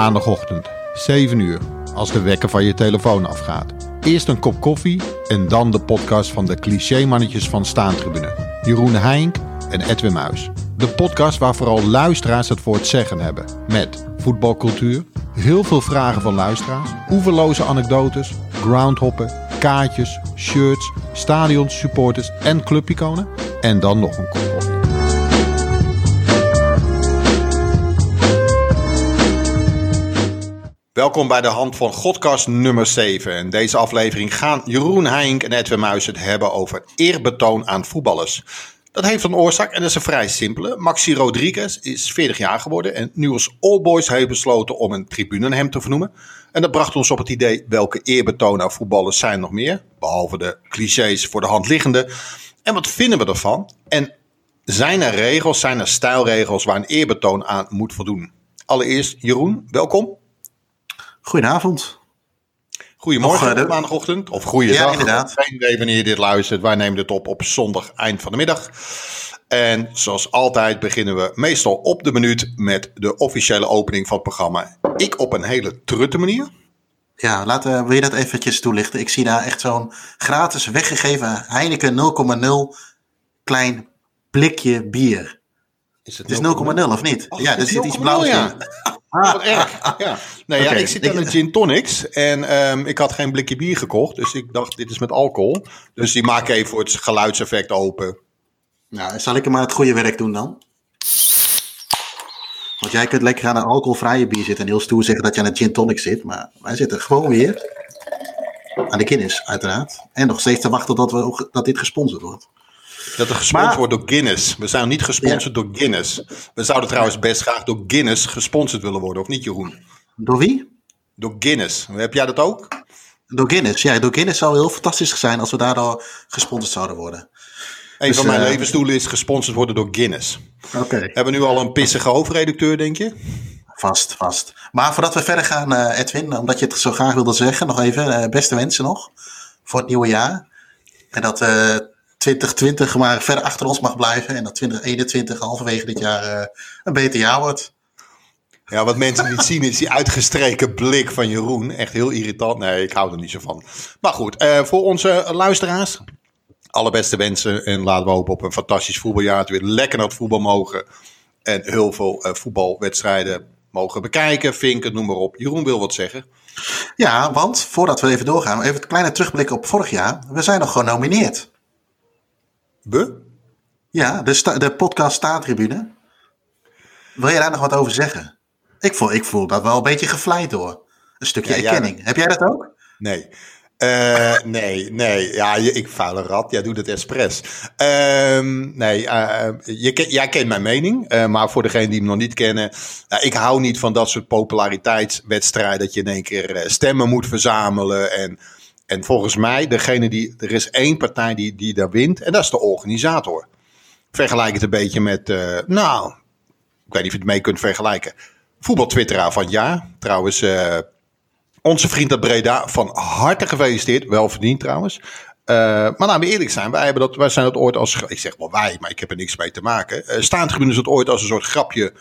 Maandagochtend, 7 uur, als de wekker van je telefoon afgaat. Eerst een kop koffie en dan de podcast van de clichémannetjes van Staantribune. Jeroen Heink en Edwin Muis. De podcast waar vooral luisteraars het voor het zeggen hebben. Met voetbalcultuur, heel veel vragen van luisteraars, oeverloze anekdotes, groundhoppen, kaartjes, shirts, stadions, supporters en clubiconen. En dan nog een kop koffie. Welkom bij de hand van Godcast nummer 7. In deze aflevering gaan Jeroen Heink en Edwin Muis het hebben over eerbetoon aan voetballers. Dat heeft een oorzaak en dat is een vrij simpele. Maxi Rodriguez is 40 jaar geworden en nu als All Boys heeft besloten om een tribune hem te vernoemen. En dat bracht ons op het idee welke eerbetoon aan voetballers zijn nog meer. Behalve de clichés voor de hand liggende. En wat vinden we ervan? En zijn er regels, zijn er stijlregels waar een eerbetoon aan moet voldoen? Allereerst Jeroen, welkom. Goedenavond. Goedemorgen, eh, de- maandagochtend. Of goeiedag. Ja, inderdaad. Geen idee wanneer je dit luistert. Wij nemen dit op op zondag eind van de middag. En zoals altijd beginnen we meestal op de minuut met de officiële opening van het programma. Ik op een hele trutte manier. Ja, laat, eh, wil je dat eventjes toelichten? Ik zie daar echt zo'n gratis weggegeven Heineken 0,0 klein blikje bier. Is Het is 0,0 of niet? Ja, het er zit iets 0,0, blauws ja. Wat erg. Ja. Nee, ja, Oké, ik zit aan een gin tonics en ehm, ik had geen blikje bier gekocht. Dus ik dacht, dit is met alcohol. Dus die maak ik even voor het geluidseffect open. Nou, zal ik er maar het goede werk doen dan? Want jij kunt lekker aan een alcoholvrije bier zitten en heel stoer zeggen dat je aan een gin tonic zit. Maar wij zitten gewoon weer aan de Guinness, uiteraard. En nog steeds te wachten tot, we, ook- dat dit gesponsord wordt. Dat er gesponsord Maar- wordt door Guinness. We zijn niet gesponsord door Guinness. We zouden trouwens best graag door Guinness gesponsord willen worden, of niet Jeroen? Door wie? Door Guinness. Heb jij dat ook? Door Guinness. Ja, door Guinness zou heel fantastisch zijn als we daardoor gesponsord zouden worden. Een Dus, van mijn eh, levensdoelen is gesponsord worden door Guinness. Oké. Hebben we nu al een pissige hoofdredacteur, denk je? Vast, vast. Maar voordat we verder gaan, eh, Edwin, omdat je het zo graag wilde zeggen, nog even, eh, beste wensen nog voor het nieuwe jaar. En dat 2020 maar ver achter ons mag blijven en dat 2021 halverwege dit jaar eh, een beter jaar wordt. Ja, wat mensen niet zien is die uitgestreken blik van Jeroen. Echt heel irritant. Nee, ik hou er niet zo van. Maar goed, eh, voor onze luisteraars. Allerbeste wensen. En laten we hopen op een fantastisch voetbaljaar. Dat we weer lekker naar het voetbal mogen. En heel veel eh, voetbalwedstrijden mogen bekijken. Vinken, noem maar op. Jeroen wil wat zeggen. Ja, want voordat we even doorgaan, even een kleine terugblik op vorig jaar. We zijn nog genomineerd. We? Ja, de, sta- de podcast Staatribune. Wil je daar nog wat over zeggen? Ik voel, ik voel dat wel een beetje gevleid door. Een stukje Ja, ja. erkenning. Heb jij dat ook? Nee. Eh, nee, nee. Ja, je- ik vuile rat. Jij doet het expres. Ehm, nee, eh, je, ken- jij kent mijn mening. eh, maar voor degenen die hem nog niet kennen. ik hou niet van dat soort populariteitswedstrijden. Dat je in één keer eh, stemmen moet verzamelen. En, en volgens mij, degene die, er is één partij die, die daar wint. En dat is de organisator. Vergelijk het een beetje met, eh, nou, ik weet niet of je het mee kunt vergelijken. Voetbaltwitteraar van jaar. Trouwens, eh, onze vriend uit Breda, van harte gefeliciteerd. Wel verdiend trouwens. Eh, maar laten we eerlijk zijn, wij, hebben dat, wij zijn dat ooit als... Ik zeg wel wij, maar ik heb er niks mee te maken. Uh, is het ooit als een soort grapje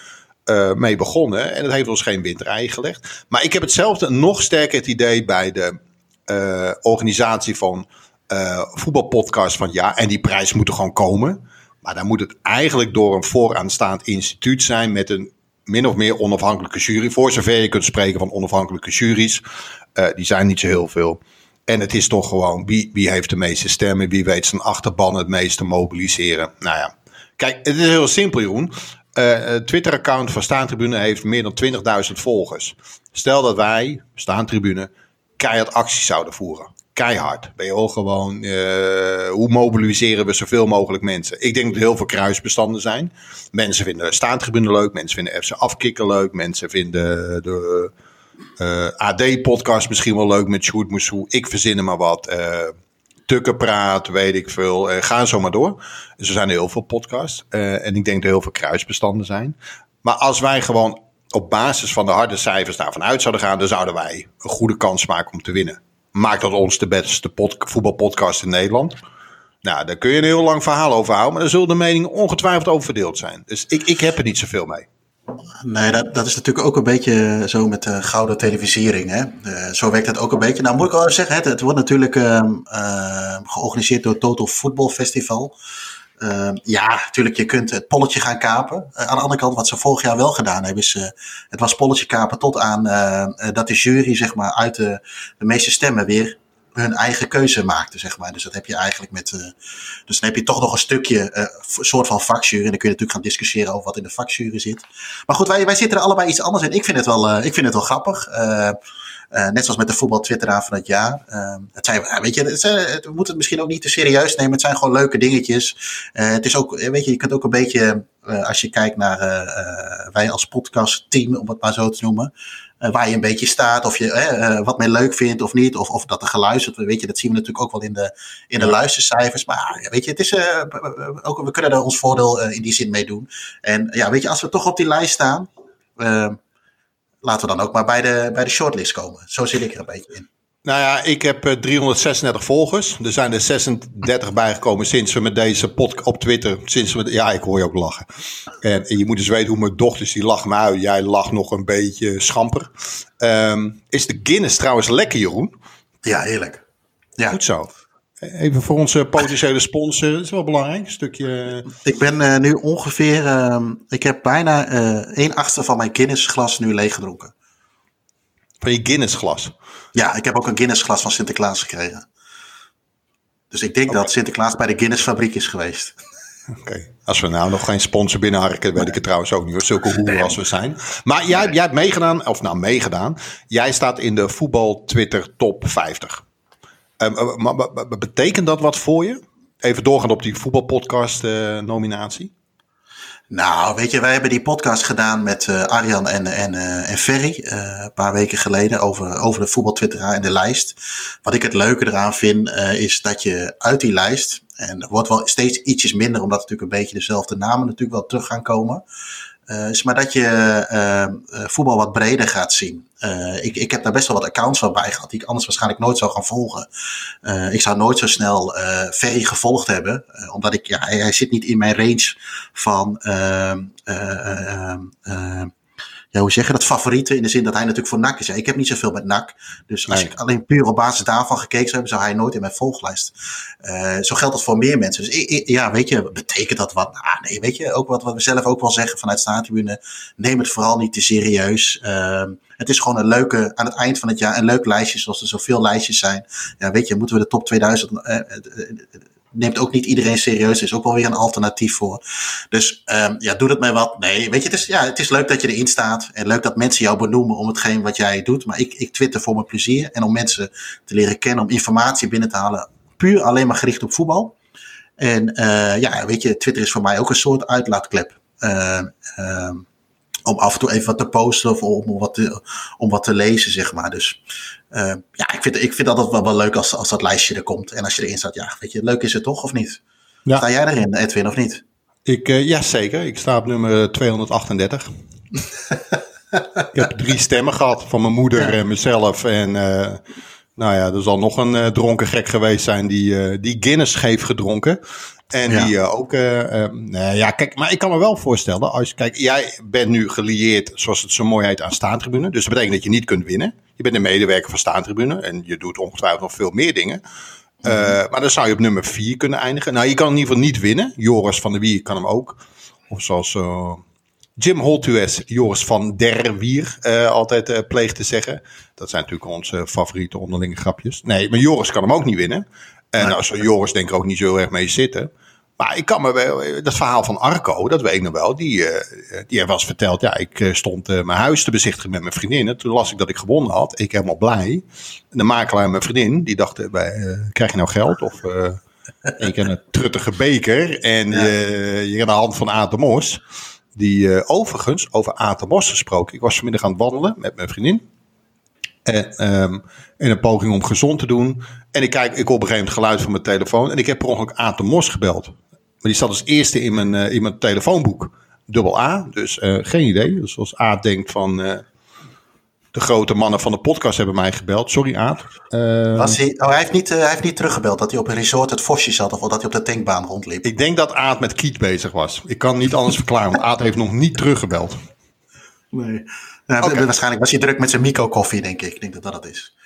mee begonnen. En dat heeft ons geen windrij gelegd. Maar ik heb hetzelfde, nog sterker het idee bij de eh, organisatie van eh voetbalpodcast van jaar. En die prijs moet er gewoon komen. Maar dan moet het eigenlijk door een vooraanstaand instituut zijn met een min of meer onafhankelijke jury. Voor zover je kunt spreken van onafhankelijke juries. Eh, die zijn niet zo heel veel. En het is toch gewoon wie, wie heeft de meeste stemmen, wie weet zijn achterban het meeste mobiliseren. Nou ja, kijk, het is heel simpel, Jeroen. Het Twitter-account van Staantribune heeft meer dan 20.000 volgers. Stel dat wij, Staantribune, keihard acties zouden voeren. Keihard. Ook gewoon, eh, hoe mobiliseren we zoveel mogelijk mensen? Ik denk dat er heel veel kruisbestanden zijn. Mensen vinden Staantribune leuk, mensen vinden FC Afkikken leuk, mensen vinden de eh, AD-podcast misschien wel leuk met Sjoerd Moussou. Ik verzin er maar wat. eh Tukkenpraat, weet ik veel. Eh, ga zo maar door. Dus er zijn heel veel podcasts. eh, en ik denk dat er heel veel kruisbestanden zijn. Maar als wij gewoon op basis van de harde cijfers daarvan uit zouden gaan, dan zouden wij een goede kans maken om te winnen. Maakt dat ons de beste pod- voetbalpodcast in Nederland? Nou, daar kun je een heel lang verhaal over houden, maar daar zullen de meningen ongetwijfeld over verdeeld zijn. Dus ik, ik heb er niet zoveel mee. Nee, dat, dat is natuurlijk ook een beetje zo met de gouden televisiering. Hè? Uh, zo werkt het ook een beetje. Nou moet ik wel zeggen, het, het wordt natuurlijk uh, uh, georganiseerd door Total Football Festival. Ehm, ja, natuurlijk, je kunt het polletje gaan kapen. aan de andere kant, wat ze vorig jaar wel gedaan hebben, is het was polletje kapen tot aan dat de jury zeg maar, uit de, de meeste stemmen weer hun eigen keuze maakten, zeg maar. Dus dat heb je eigenlijk met. Dus dan heb je toch nog een stukje, soort van vakjury. En dan kun je natuurlijk gaan discussiëren over wat in de vakjury zit. Maar goed, wij, wij zitten er allebei iets anders in. Ik vind het wel, ik vind het wel grappig. Net zoals met de voetbal Twitteraar van het jaar. het zijn, weet je, het zijn, het, we moeten het misschien ook niet te serieus nemen. Het zijn gewoon leuke dingetjes. het is ook, weet je, je kunt ook een beetje, als je kijkt naar wij als podcastteam, om het maar zo te noemen. Waar je een beetje staat, of je wat men leuk vindt of niet, of, of dat er geluisterd wordt. Weet je, dat zien we natuurlijk ook wel in de, in de luistercijfers. Maar ja, weet je, het is, ook, we kunnen er ons voordeel in die zin mee doen. En ja, weet je, als we toch op die lijst staan, laten we dan ook maar bij de, bij de shortlist komen. Zo zit ik er een beetje in. Nou ja, ik heb 336 volgers. Er zijn er 36 bijgekomen sinds we met deze podcast op Twitter. Sinds we, ja, ik hoor je ook lachen. En, en je moet dus weten hoe mijn dochters die lachen me uit. Jij lacht nog een beetje schamper. Um, is de Guinness trouwens lekker, Jeroen? Ja, heerlijk. Ja. Goed zo. Even voor onze potentiële sponsor, dat is wel belangrijk, een stukje... Ik ben uh, nu ongeveer, uh, ik heb bijna uh, een achtste van mijn Guinness glas nu leeggedronken. Van je Guinness glas? Ja, ik heb ook een Guinness glas van Sinterklaas gekregen. Dus ik denk dat Sinterklaas bij de Guinness fabriek is geweest. Oké. Als we nou nog geen sponsor binnenharken, weet ik het trouwens ook niet. Hoor. Zulke hoeren als we zijn. Maar jij, jij hebt meegedaan, of nou meegedaan. Jij staat in de voetbal Twitter top 50. Uh, maar, betekent dat wat voor je? Even doorgaan op die voetbalpodcast uh, nominatie. Nou, weet je, wij hebben die podcast gedaan met uh, Arjan en, en, en Ferry een paar weken geleden over, over de voetbaltwitteraar en de lijst. Wat ik het leuke eraan vind, is dat je uit die lijst, en er wordt wel steeds ietsjes minder, omdat natuurlijk een beetje dezelfde namen natuurlijk wel terug gaan komen. Uh, maar dat je uh, voetbal wat breder gaat zien. Uh, ik, ik heb daar best wel wat accounts van bij gehad, die ik anders waarschijnlijk nooit zou gaan volgen. ik zou nooit zo snel Ferry gevolgd hebben, omdat ik, ja, hij, hij, zit niet in mijn range van ehm, ehm, ja, hoe zeg je dat, favorieten. In de zin dat hij natuurlijk voor NAC is. Ja, ik heb niet zoveel met NAC. Dus als ik alleen puur op basis daarvan gekeken zou hebben, zou hij nooit in mijn volglijst. Uh, zo geldt dat voor meer mensen. Dus ja, weet je, betekent dat wat? Ah, nee, weet je, ook wat, wat we zelf ook wel zeggen vanuit Staattribune. Neem het vooral niet te serieus. Uh, het is gewoon een leuke, aan het eind van het jaar, een leuk lijstje, zoals er zoveel lijstjes zijn. Ja, weet je, moeten we de top 2000 uh, neemt ook niet iedereen serieus. Er is ook wel weer een alternatief voor. Dus um, ja, doe het mij wat. Nee, weet je, het is, ja, het is leuk dat je erin staat. En leuk dat mensen jou benoemen om hetgeen wat jij doet. Maar ik, ik twitter voor mijn plezier. En om mensen te leren kennen, om informatie binnen te halen. Puur alleen maar gericht op voetbal. En uh, ja, weet je, Twitter is voor mij ook een soort uitlaatklep. Uh, om af en toe even wat te posten of om wat te, om wat te lezen, zeg maar. Dus uh, ja, ik vind, ik vind dat wel, wel leuk als, als dat lijstje er komt. En als je erin staat, ja, weet je, leuk is het toch, of niet? Ja. Sta jij erin, Edwin, of niet? Ik, uh, ja, zeker. Ik sta op nummer 238. ik heb drie stemmen gehad van mijn moeder ja. en mezelf. En uh, nou ja, er zal nog een dronken gek geweest zijn die, die Guinness heeft gedronken. En ja. die uh, ook. Uh, uh, ja, kijk, maar ik kan me wel voorstellen. Als, kijk, jij bent nu gelieerd, zoals het zo mooi heet, aan staantribune. Dus dat betekent dat je niet kunt winnen. Je bent een medewerker van staantribune. En je doet ongetwijfeld nog veel meer dingen. Mm -hmm. Maar dan zou je op nummer 4 kunnen eindigen. Nou, je kan in ieder geval niet winnen. Joris van der Wier kan hem ook. Of zoals Jim Holtues, Joris van der Wier, altijd pleegt te zeggen. Dat zijn natuurlijk onze favoriete onderlinge grapjes. Nee, maar Joris kan hem ook niet winnen. En nou, zou Joris denk ik ook niet zo erg mee zitten. Maar ik kan me wel, dat verhaal van Arco, dat weet ik nog wel. Die, uh, die eens verteld, ja, ik uh, stond uh, mijn huis te bezichtigen met mijn vriendinnen. Toen las ik dat ik gewonnen had. Ik helemaal blij. De makelaar en mijn vriendin, die dachten, bij, krijg je nou geld? Of ik heb een truttige beker. En ja. je hebt de hand van Atemos. Die overigens, over Atemos gesproken. Ik was vanmiddag aan het wandelen met mijn vriendin. En, um, in een poging om gezond te doen. En ik kijk, ik hoor op een gegeven moment het geluid van mijn telefoon. En ik heb per ongeluk Aten Mos gebeld. Maar die staat als eerste in mijn, uh, in mijn telefoonboek. Dubbel A, dus uh, geen idee. Dus als Aad denkt van... Uh, de grote mannen van de podcast hebben mij gebeld. Sorry, Aad. Was hij, oh, hij, heeft niet, hij heeft niet teruggebeld dat hij op een resort het Vosje zat... of dat hij op de tankbaan rondliep. Ik denk dat Aad met Kiet bezig was. Ik kan niet anders verklaren, want Aad heeft nog niet teruggebeld. Nee. Oké. Waarschijnlijk was hij druk met zijn Mico koffie, denk ik. Ik denk dat dat het is.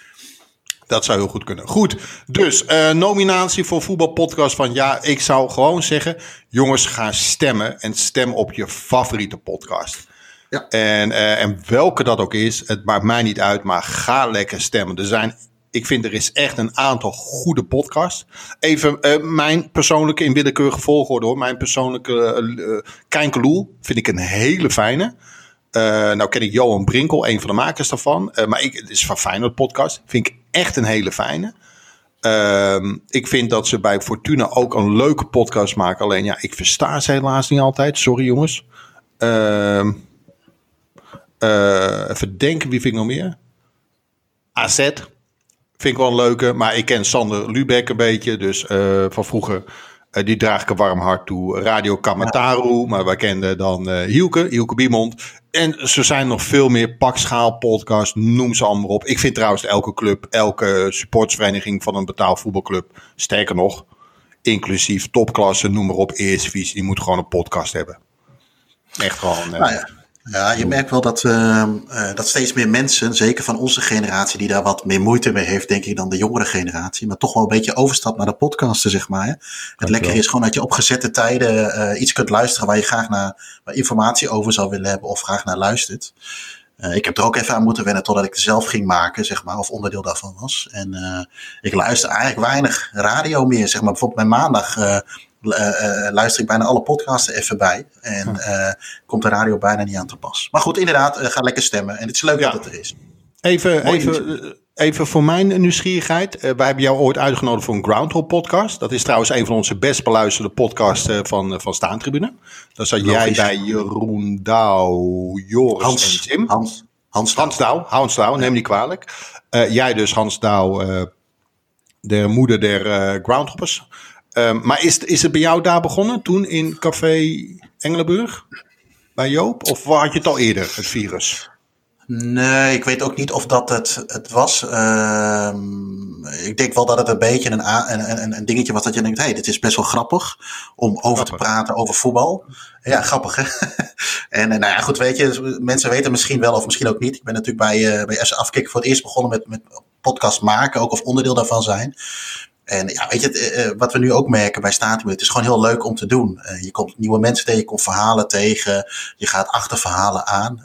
Dat zou heel goed kunnen. Goed, dus eh, nominatie voor voetbalpodcast van ja, ik zou gewoon zeggen, jongens, ga stemmen en stem op je favoriete podcast. Ja. En, eh, en welke dat ook is, het maakt mij niet uit, maar ga lekker stemmen. Er zijn, ik vind er is echt een aantal goede podcasts. Even eh, mijn persoonlijke in willekeurige volgorde hoor. Mijn persoonlijke Kijkeloel vind ik een hele fijne. Eh, nou ken ik Johan Brinkel, een van de makers daarvan. Eh, maar ik, het is van Feyenoord podcast. Vind ik echt een hele fijne. Ehm, ik vind dat ze bij Fortuna ook een leuke podcast maken. Alleen ja, ik versta ze helaas niet altijd. Sorry jongens. Ehm, eh, even denken, wie vind ik nog meer? AZ. Vind ik wel een leuke. Maar ik ken Sander Lubeck een beetje. Dus van vroeger. Eh, die draag ik een warm hart toe. Radio Kamataru. Maar wij kenden dan eh Hielke. Hielke Biemond. En ze zijn nog veel meer pakschaal podcast. Noem ze allemaal op. Ik vind trouwens elke club. Elke supportsvereniging van een betaald voetbalclub. Sterker nog. Inclusief topklasse. Noem maar op. Eerste visie. Die moet gewoon een podcast hebben. Echt gewoon. eh, Nou ja. Ja, je merkt wel dat, eh, dat steeds meer mensen, zeker van onze generatie, die daar wat meer moeite mee heeft, denk ik, dan de jongere generatie, maar toch wel een beetje overstapt naar de podcasten, zeg maar. Hè. Het lekkere is gewoon dat je op gezette tijden eh, iets kunt luisteren waar je graag naar waar informatie over zou willen hebben of graag naar luistert. Eh, ik heb er ook even aan moeten wennen totdat ik het zelf ging maken, zeg maar, of onderdeel daarvan was. En ik luister eigenlijk weinig radio meer, zeg maar. Bijvoorbeeld bij maandag luister ik bijna alle podcasts even bij. En eh, komt de radio bijna niet aan te pas. Maar goed, inderdaad, eh, ga lekker stemmen. En het is leuk Ja. dat het er is. Even, Mooi even, eh, even voor mijn nieuwsgierigheid. Eh, wij hebben jou ooit uitgenodigd voor een Groundhog podcast. Dat is trouwens een van onze best beluisterde podcasts eh, van, eh, van Staantribune. Daar zat jij bij Jeroen Douw, Joris en Tim. Hans, Hans, Hans Douw, Hans Douw, neem niet kwalijk. Eh, jij dus Hans Douw, eh, de moeder der eh, Groundhoppers. Ehm, maar is, is het bij jou daar begonnen toen in Café Engelenburg? Bij Joop? Of had je het al eerder, het virus? Nee, ik weet ook niet of dat het, het was. Ehm, ik denk wel dat het een beetje een, een, een, een dingetje was dat je denkt, hé, hey, dit is best wel grappig om over te praten over voetbal. Ja, grappig hè. en eh, nou ja, goed, weet je, mensen weten misschien wel of misschien ook niet. Ik ben natuurlijk bij, eh bij FC Afkikken voor het eerst begonnen met, met podcast maken, ook of onderdeel daarvan zijn. En ja, weet je, eh, eh, wat we nu ook merken bij Statum, het is gewoon heel leuk om te doen. Eh, je komt nieuwe mensen tegen, je komt verhalen tegen, je gaat achter verhalen aan.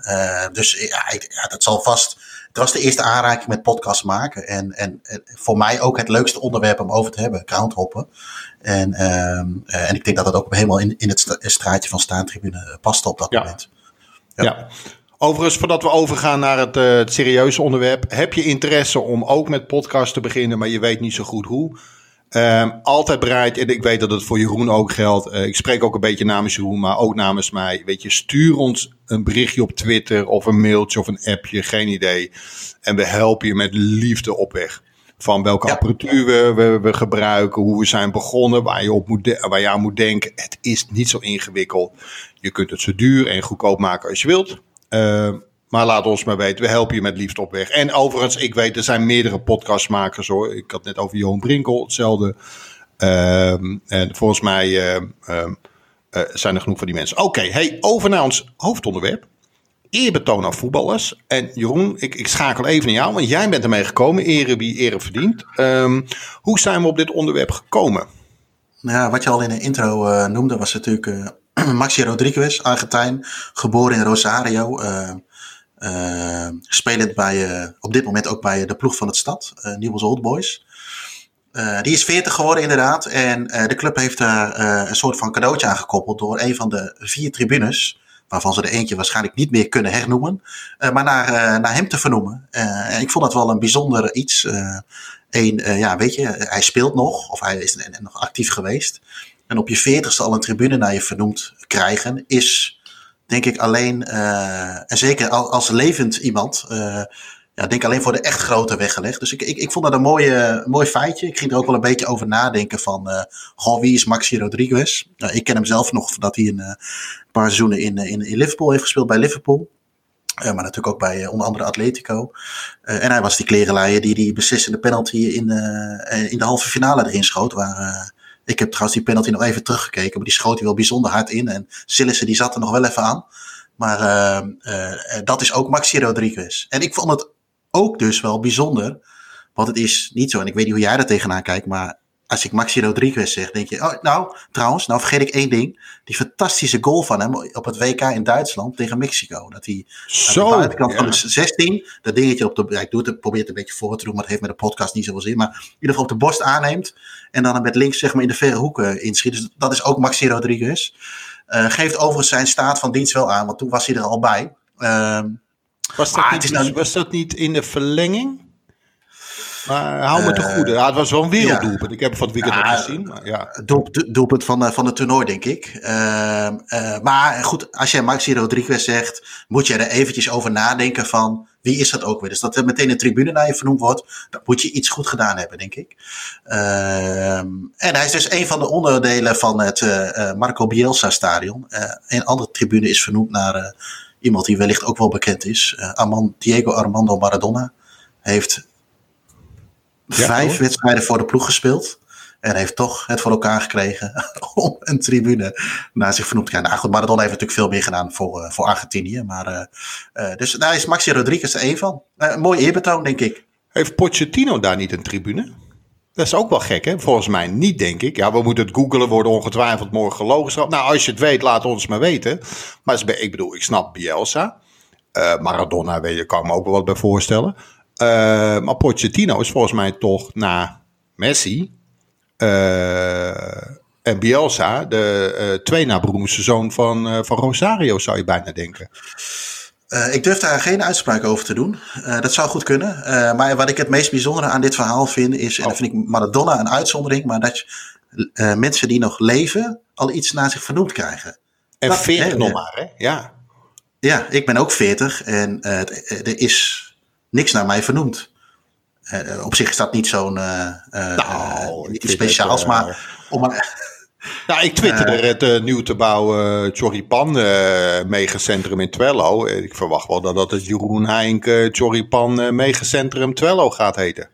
Dus ja, ik- ja, dat zal vast. Het was de eerste aanraking met podcast maken. En, en voor mij ook het leukste onderwerp om over te hebben, groundhoppen. En, ehm, eh, en ik denk dat dat ook helemaal in, in het straatje van Staantribune paste op dat Ja. moment. Ja. Overigens, voordat we overgaan naar het, eh, het serieuze onderwerp. Heb je interesse om ook met podcast te beginnen, maar je weet niet zo goed hoe? Ehm, altijd bereid, en ik weet dat het voor Jeroen ook geldt. Eh, ik spreek ook een beetje namens Jeroen, maar ook namens mij. Weet je, stuur ons een berichtje op Twitter of een mailtje of een appje, geen idee. En we helpen je met liefde op weg. Van welke Ja. apparatuur we, we, we gebruiken, hoe we zijn begonnen, waar je, op moet waar je aan moet denken. Het is niet zo ingewikkeld. Je kunt het zo duur en goedkoop maken als je wilt. Uh, maar laat ons maar weten. We helpen je met liefde op weg. En overigens, ik weet, er zijn meerdere podcastmakers hoor. Ik had net over Johan Brinkel, hetzelfde. Um, en volgens mij uh, uh, zijn er genoeg van die mensen. Oké, hey, over naar ons hoofdonderwerp. Eerbetoon aan voetballers. En Jeroen, ik, ik schakel even naar jou, want jij bent ermee gekomen. Ere wie ere verdient. Hoe zijn we op dit onderwerp gekomen? Nou, wat je al in de intro uh, noemde, was natuurlijk uh, Maxi Rodriguez, Argentijn, geboren in Rosario. Uh, uh, spelend bij, uh, op dit moment ook bij de ploeg van het stad, uh, Newell's Old Boys. Uh, die is 40 geworden inderdaad. En de club heeft daar een soort van cadeautje aan gekoppeld door een van de vier tribunes. Waarvan ze er eentje waarschijnlijk niet meer kunnen hernoemen. Maar naar, naar hem te vernoemen. En ik vond dat wel een bijzonder iets. Uh, ja, weet je, hij speelt nog. Of hij is nog actief geweest. En op je veertigste al een tribune naar je vernoemd krijgen. Is denk ik alleen. Uh, en zeker als, levend iemand. Uh, ja, denk alleen voor de echt grote weggelegd. Dus ik, ik, ik vond dat een mooie, mooi feitje. Ik ging er ook wel een beetje over nadenken van... Uh, goh, wie is Maxi Rodriguez? Nou, ik ken hem zelf nog dat hij een paar seizoenen in, in, Liverpool heeft gespeeld bij Liverpool. Maar natuurlijk ook bij onder andere Atletico. En hij was die klerenleier die die beslissende penalty in, in de halve finale erin schoot. Waar, ik heb trouwens die penalty nog even teruggekeken. Maar die schoot hij wel bijzonder hard in. En Sillissen die zat er nog wel even aan. Maar uh, dat is ook Maxi Rodriguez. En ik vond het ook dus wel bijzonder. Want het is niet zo, en ik weet niet hoe jij daar tegenaan kijkt, maar als ik Maxi Rodriguez zeg, denk je, oh, nou, trouwens, nou vergeet ik één ding. Die fantastische goal van hem op het WK in Duitsland tegen Mexico. Dat hij Zo, aan de buitenkant van de 16, dat dingetje op de, ja, ik doe het, probeer het een beetje voor te doen, maar het heeft met de podcast niet zoveel zin. Maar in ieder geval op de borst aanneemt en dan met links zeg maar in de verre hoeken inschiet. Dus dat is ook Maxi Rodriguez. Uh, geeft overigens zijn staat van dienst wel aan, want toen was hij er al bij. Uh, was, dat niet, nou, was dat niet in de verlenging? Maar hou me te eh, goede. Ja, het was wel een werelddoelpunt. Ik heb het van het weekend ja, gezien. Maar ja. Doelpunt van, van het toernooi, denk ik. Ehm, eh, maar goed, als jij Maxi Rodriguez zegt, moet je er eventjes over nadenken van wie is dat ook weer. Dus dat er meteen een tribune naar je vernoemd wordt, dan moet je iets goed gedaan hebben, denk ik. Ehm, en hij is dus een van de onderdelen van het uh, Marco Bielsa stadion. een andere tribune is vernoemd naar iemand die wellicht ook wel bekend is. Armand, Diego Armando Maradona heeft vijf wedstrijden voor de ploeg gespeeld. En heeft toch het voor elkaar gekregen om een tribune naar zich vernoemd te krijgen. Nou goed, Maradona heeft natuurlijk veel meer gedaan voor, uh, voor Argentinië. Maar, uh, dus daar is Maxi Rodriguez er een van. een mooi eerbetoon, denk ik. Heeft Pochettino daar niet een tribune? Dat is ook wel gek, hè? Volgens mij niet, denk ik. Ja, we moeten het googelen, worden ongetwijfeld morgen logisch. Nou, als je het weet, laat ons maar weten. Maar ik bedoel, ik snap Bielsa. Maradona, weet je, kan ik me ook wel wat bij voorstellen. Uh, maar Pochettino is volgens mij toch na Messi uh, en Bielsa de uh, twee na beroemdste zoon van, van Rosario, zou je bijna denken. ik durf daar geen uitspraak over te doen. dat zou goed kunnen. maar wat ik het meest bijzondere aan dit verhaal vind, is, en dan oh. vind ik Maradona een uitzondering, maar dat je, mensen die nog leven al iets naar zich vernoemd krijgen. En veertig nog maar, hè? Ja. Ja, ik ben ook veertig en er is niks naar mij vernoemd. Uh, op zich is dat niet zo'n uh, nou, iets speciaals, het, maar om Ja, ik twitterde het uh, nieuw te bouwen Choripan uh, megacentrum in Twello. Ik verwacht wel dat dat het Jeroen Heink uh, Choripan megacentrum Twello gaat heten.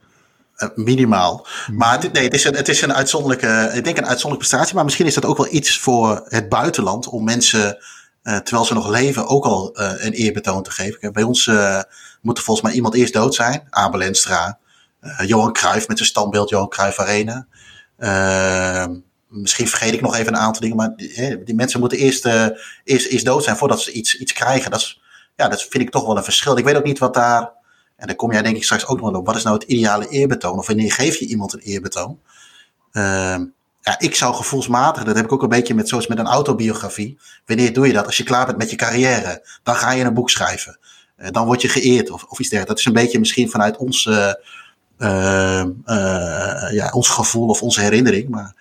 minimaal. Maar het, nee, het is, een, het is een uitzonderlijke, ik denk een uitzonderlijke prestatie. Maar misschien is dat ook wel iets voor het buitenland om mensen, terwijl ze nog leven, ook al een eerbetoon te geven. Bij ons moet er volgens mij iemand eerst dood zijn. Abel Enstra, uh, Johan Cruijff met zijn standbeeld Johan Cruijff Arena. Uh, misschien vergeet ik nog even een aantal dingen, maar die, die mensen moeten eerst, uh, eerst, eerst dood zijn voordat ze iets, iets krijgen. Dat, is, ja, dat vind ik toch wel een verschil. Ik weet ook niet wat daar, en daar kom jij denk ik straks ook nog op, wat is nou het ideale eerbetoon? Of wanneer geef je iemand een eerbetoon? Ehm, ja, ik zou gevoelsmatig, dat heb ik ook een beetje met, zoals met een autobiografie. Wanneer doe je dat? Als je klaar bent met je carrière, dan ga je een boek schrijven. Eh, dan word je geëerd of, of iets dergelijks. Dat is een beetje misschien vanuit ons, uh, ja, ons gevoel of onze herinnering. Maar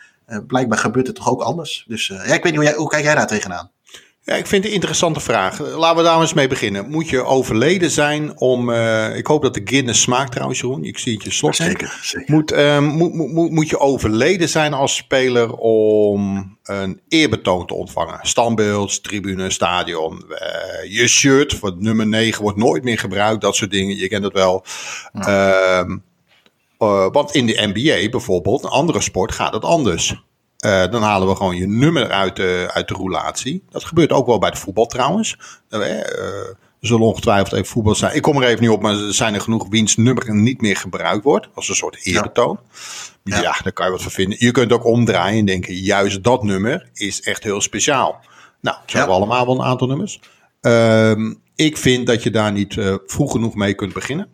blijkbaar gebeurt het toch ook anders. Dus ja, ik weet niet hoe, jij, hoe kijk jij daar tegenaan? Ja, ik vind het een interessante vraag. Laten we daar eens mee beginnen. Moet je overleden zijn om. Uh, ik hoop dat de Guinness smaakt trouwens, Jeroen. Ik zie het je slot. Zeker, zeker. Moet, uh, moet, moet, moet je overleden zijn als speler om een eerbetoon te ontvangen? Standbeeld, tribune, stadion. Uh, je shirt, voor nummer 9 wordt nooit meer gebruikt. Dat soort dingen. Je kent het wel. Ja. Uh, want in de NBA bijvoorbeeld, een andere sport, gaat het anders. Uh, dan halen we gewoon je nummer uit de, uit de roulatie. Dat gebeurt ook wel bij het voetbal trouwens. Zullen ongetwijfeld even voetbal zijn. Ik kom er even niet op, maar er zijn er genoeg wiens nummer niet meer gebruikt wordt. Als een soort eerbetoon. Ja. ja, daar kan je wat van vinden. Je kunt ook omdraaien en denken, juist dat nummer is echt heel speciaal. Nou, zo hebben we allemaal wel een aantal nummers. Uh, ik vind dat je daar niet uh, vroeg genoeg mee kunt beginnen.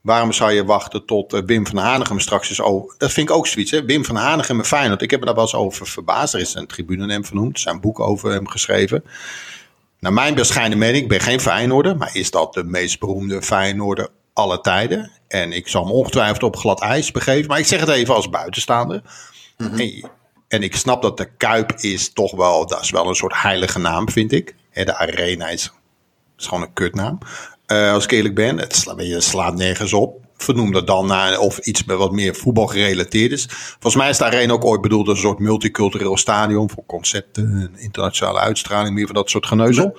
Waarom zou je wachten tot uh, Wim van Hanegem straks is over? Dat vind ik ook zoiets. Hè? Wim van Hanegem met Feyenoord. Ik heb me daar wel eens over verbaasd. Er is een tribune hem vernoemd. Er zijn boeken over hem geschreven. Naar mijn bescheiden mening, ik ben geen Feyenoorder. Maar is dat de meest beroemde Feyenoorder alle tijden? En ik zal me ongetwijfeld op glad ijs begeven. Maar ik zeg het even als buitenstaander. Mhm. en, en, ik snap dat de Kuip is toch wel... Dat is wel een soort heilige naam, vind ik. de Arena is, is gewoon een kutnaam. Uh, als ik eerlijk ben, het sla, je slaat nergens op. Vernoem dat dan naar of iets met wat meer voetbal gerelateerd is. Volgens mij is de arena ook ooit bedoeld als een soort multicultureel stadion voor concepten, internationale uitstraling, meer van dat soort geneuzel.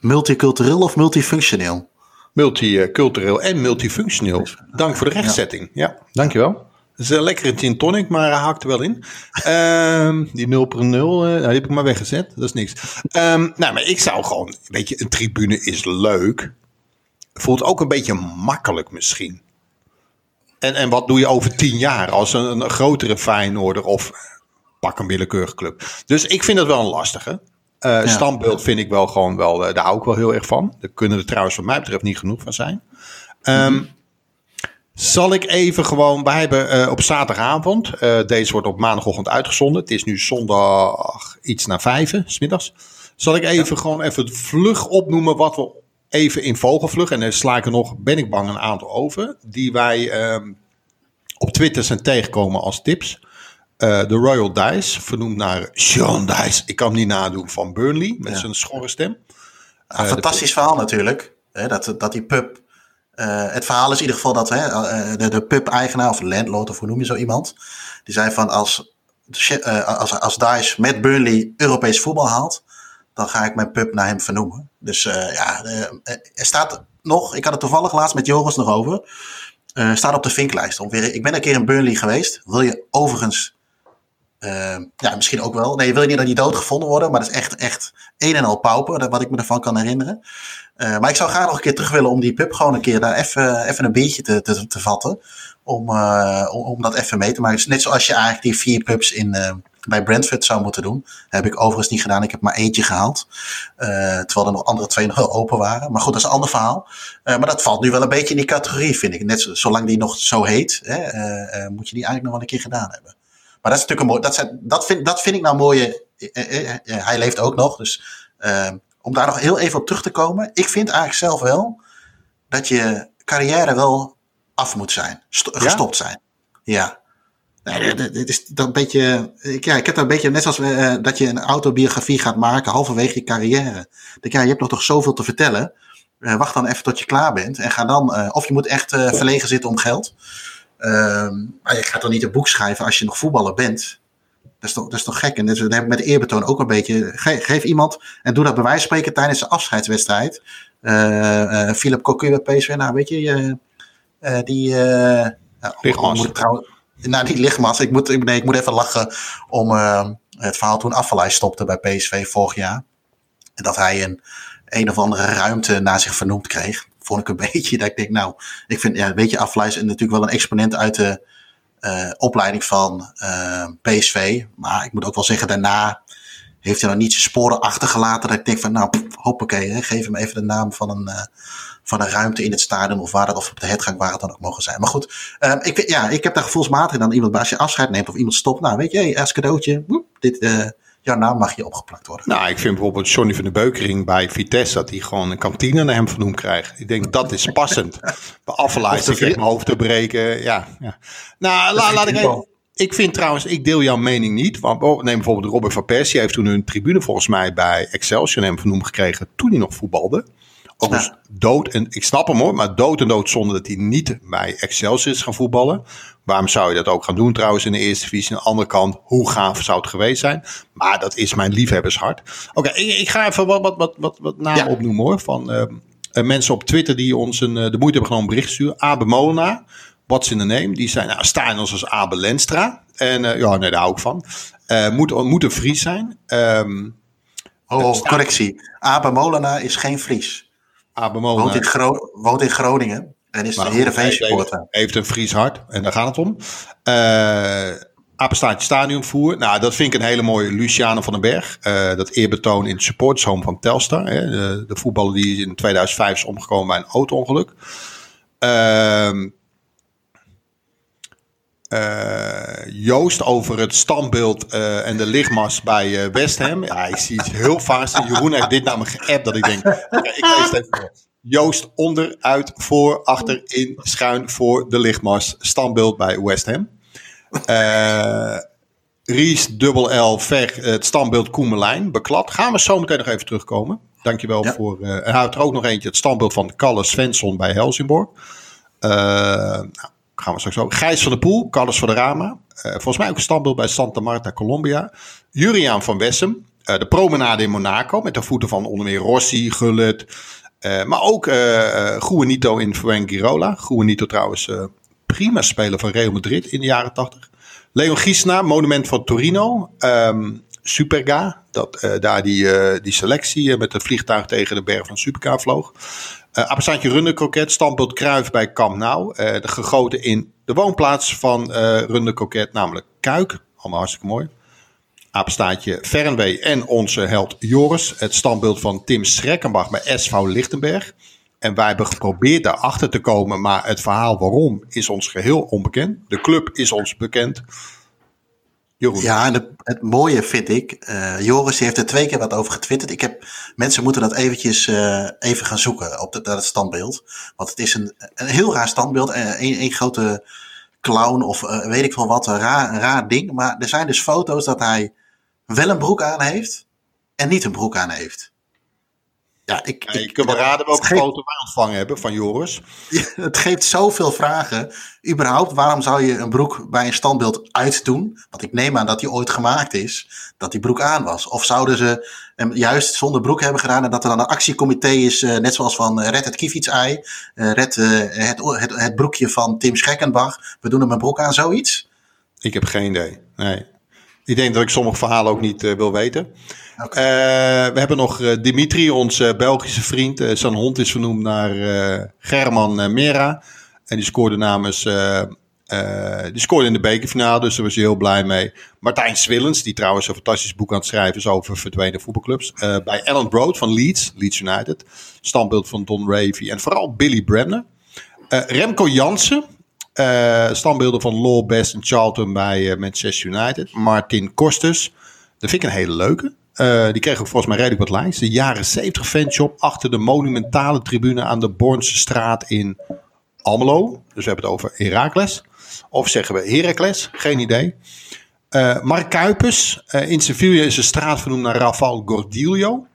Multicultureel of multifunctioneel? Multicultureel en multifunctioneel. Dank voor de rechtzetting. Ja, ja dankjewel. is een lekkere gin tonic, maar hij haakt er wel in. Ehm, die 0 per 0, uh, die heb ik maar weggezet. Dat is niks. Um, nou, maar ik zou gewoon, weet je, een tribune is leuk. Voelt ook een beetje makkelijk misschien. En, en wat doe je over tien jaar als een, een grotere Feyenoorder of pak een willekeurige club. Dus ik vind dat wel een lastige. Uh, Standbeeld vind ik wel gewoon wel, uh, daar hou ik wel heel erg van. Daar kunnen er trouwens wat mij betreft niet genoeg van zijn. Um, zal ik even gewoon, wij hebben uh, op zaterdagavond, deze wordt op maandagochtend uitgezonden. Het is nu zondag iets na vijven, smiddags. Zal ik even gewoon even vlug opnoemen wat we even in vogelvlug, en dan sla ik er nog, ben ik bang, een aantal over, die wij um, op Twitter zijn tegengekomen als tips. Uh, de Royal Dice, vernoemd naar Sean Dice. Ik kan hem niet nadoen van Burnley met ja. zijn schorre stem. Uh, uh, fantastisch verhaal natuurlijk. Hè, dat, dat die pub. Uh, het verhaal is in ieder geval dat hè, de, de pub-eigenaar of landlord of hoe noem je zo iemand. Die zei van als, als, als Dice met Burnley Europees voetbal haalt. Dan ga ik mijn pub naar hem vernoemen. Dus ja, er staat nog. Ik had het toevallig laatst met Joris nog over. staat op de vinklijst. Ongeveer, ik ben een keer in Burnley geweest. Wil je overigens ja, misschien ook wel. Nee, wil je niet dat die dood gevonden worden, maar dat is echt, echt een en al pauper, wat ik me ervan kan herinneren. Maar ik zou graag nog een keer terug willen om die pub gewoon een keer daar even, even een biertje te, te, te vatten. Om, om, om, dat even mee te maken. Dus net zoals je eigenlijk die vier pubs in, bij Brentford zou moeten doen. Heb ik overigens niet gedaan. Ik heb maar eentje gehaald. terwijl er nog andere twee nog open waren. Maar goed, dat is een ander verhaal. maar dat valt nu wel een beetje in die categorie, vind ik. Net zolang die nog zo heet, hè, moet je die eigenlijk nog wel een keer gedaan hebben. Maar dat is natuurlijk een mooi. Dat, zijn, dat, vind, dat vind ik nou mooie. Eh, eh, hij leeft ook nog. Dus om daar nog heel even op terug te komen. Ik vind eigenlijk zelf wel dat je carrière wel af moet zijn. gestopt ja? zijn. Ja. Nee, dit is dat een beetje. Ja, ik heb daar een beetje. Net zoals uh, dat je een autobiografie gaat maken. halverwege je carrière. denk, ja, je hebt nog toch zoveel te vertellen. Uh, wacht dan even tot je klaar bent. En ga dan. of je moet echt verlegen zitten om geld. Um, maar je gaat dan niet een boek schrijven als je nog voetballer bent. Dat is toch, dat is toch gek? En dat hebben we met eerbetoon ook een beetje. Geef, geef, iemand en doe dat bij wijze van spreken tijdens de afscheidswedstrijd. Philip Cocu bij PSV, nou weet je, uh, die... lichtmas. Moet trouwens, nou, die lichtmas. Ik moet, nee, ik moet even lachen om het verhaal toen Afvalai stopte bij PSV vorig jaar. Dat hij een een of andere ruimte naar zich vernoemd kreeg vond ik een beetje dat ik denk, nou, ik vind, ja, weet je, Aflijs is natuurlijk wel een exponent uit de uh, opleiding van uh, PSV. Maar ik moet ook wel zeggen, daarna heeft hij nog niet zijn sporen achtergelaten. Dat ik denk van, nou, pff, hoppakee, hè, geef hem even de naam van een, uh, van een ruimte in het stadion of waar dat, of op de headgang waar het dan ook mogen zijn. Maar goed, ik, ja, ik heb daar gevoelsmatig dan iemand, als je afscheid neemt of iemand stopt, nou, weet je, hey, als cadeautje, woep, dit, jouw naam mag je opgeplakt worden. Nou, ik vind bijvoorbeeld Johnny van de Beukering bij Vitesse... dat hij gewoon een kantine naar hem vernoemd krijgt. Ik denk, dat is passend. bij Affelaars, ik mijn hoofd te breken. Ja, ja. Nou, la, laat ik even... Ik vind trouwens, ik deel jouw mening niet. Want oh, neem bijvoorbeeld Robin van Persie. heeft toen een tribune volgens mij bij Excelsior hem vernoemd gekregen toen hij nog voetbalde. Ook ja. dood en ik snap hem hoor, maar dood en dood zonder dat hij niet bij Excelsior is gaan voetballen. Waarom zou je dat ook gaan doen trouwens in de eerste divisie? Aan de andere kant, hoe gaaf zou het geweest zijn? Maar dat is mijn liefhebbershart. Oké, okay, ik, ik, ga even wat, wat, wat, wat, wat namen ja. opnoemen hoor. Van uh, mensen op Twitter die ons een, uh, de moeite hebben genomen bericht sturen. Abe Molenaar, what's in the name? Die zijn, nou, staan ons als Abe Lenstra. En uh, ja, nee, daar hou ik van. moet, moet een Fries zijn. Um, oh, correctie. Abe Molenaar is geen Fries. Abe Molenaar. Woont in, Gro woont in Groningen. En is maar een Heerenveen supporter. Heeft een Fries hart en daar gaat het om. Uh, Apenstaatje Stadionvoer. Nou, dat vind ik een hele mooie Luciano van den Berg. Uh, dat eerbetoon in het supportershome van Telstar. Hè. De, de, voetballer die in 2005 is omgekomen bij een auto-ongeluk. Uh, Joost over het standbeeld uh, en de lichtmas bij uh, West Ham. Ja, ik zie het heel vaak. Jeroen heeft dit naar me geappt dat ik denk, ik lees het even. Joost onder, uit, voor, achter, in, schuin, voor de lichtmas. Standbeeld bij West Ham. Uh, Ries, dubbel L, ver, het standbeeld Koemelijn, beklad. Gaan we zo meteen nog even terugkomen. Dankjewel ja. voor... Uh, en houdt er ook nog eentje, het standbeeld van Kalle Svensson bij Helsingborg. Uh, nou, gaan we straks ook. Gijs van de Poel, Carlos van de Rama. Uh, volgens mij ook een standbeeld bij Santa Marta, Colombia. Juriaan van Wessem. Uh, de promenade in Monaco met de voeten van onder meer Rossi, Gullit. Uh, maar ook Juanito in Fuengirola. Juanito trouwens prima speler van Real Madrid in de jaren 80. Leon Giesna, monument van Torino. Ehm, Superga, dat daar die, die selectie met het vliegtuig tegen de berg van Superga vloog. Uh, Appelsaantje Runderkroket, standbeeld Kruif bij Camp Nou. de gegoten in de woonplaats van uh, Runderkroket, namelijk Kuik. Allemaal hartstikke mooi. Apenstaatje Fernwee en onze held Joris. Het standbeeld van Tim Schrekkenbach bij SV Lichtenberg. En wij hebben geprobeerd daarachter te komen, maar het verhaal waarom is ons geheel onbekend. De club is ons bekend. Ja, en het, mooie vind ik, uh, Joris heeft er twee keer wat over getwitterd. Ik heb, mensen moeten dat eventjes uh, even gaan zoeken op het, het standbeeld. Want het is een, een heel raar standbeeld. Een, een grote clown of weet ik veel wat, een raar, een raar ding. Maar er zijn dus foto's dat hij wel een broek aan heeft en niet een broek aan heeft. Ja, ik, ja, je kunt wel raden welke geeft, foto wij ontvangen hebben van Joris. het geeft zoveel vragen. Überhaupt, waarom zou je een broek bij een standbeeld uitdoen? Want ik neem aan dat die ooit gemaakt is, dat die broek aan was. Of zouden ze hem juist zonder broek hebben gedaan en dat er dan een actiecomité is, uh, net zoals van uh, Red het Kievitsei, uh, Red het, het, het, broekje van Tim Schekkenbach. We doen hem een broek aan, zoiets? Ik heb geen idee, nee. Ik denk dat ik sommige verhalen ook niet wil weten. Okay. Uh, we hebben nog uh, Dimitri, onze Belgische vriend. Zijn hond is vernoemd naar German Mera. En die scoorde namens. die scoorde in de bekerfinale, dus daar was hij heel blij mee. Martijn Swillens, die trouwens een fantastisch boek aan het schrijven is over verdwenen voetbalclubs. bij Alan Broad van Leeds, Leeds United. Standbeeld van Don Ravy en vooral Billy Bremner. Remco Jansen, standbeelden van Law Best en Charlton bij Manchester United. Martin Kostes. Dat vind ik een hele leuke. Uh, die kreeg ook volgens mij redelijk wat likes. De jaren 70 fanshop achter de monumentale tribune aan de Bornse straat in Almelo. Dus we hebben het over Herakles. Of zeggen we Heracles? Geen idee. Uh, Mark Kuipers. Uh, in Sevilla is een straat vernoemd naar Rafael Gordillo.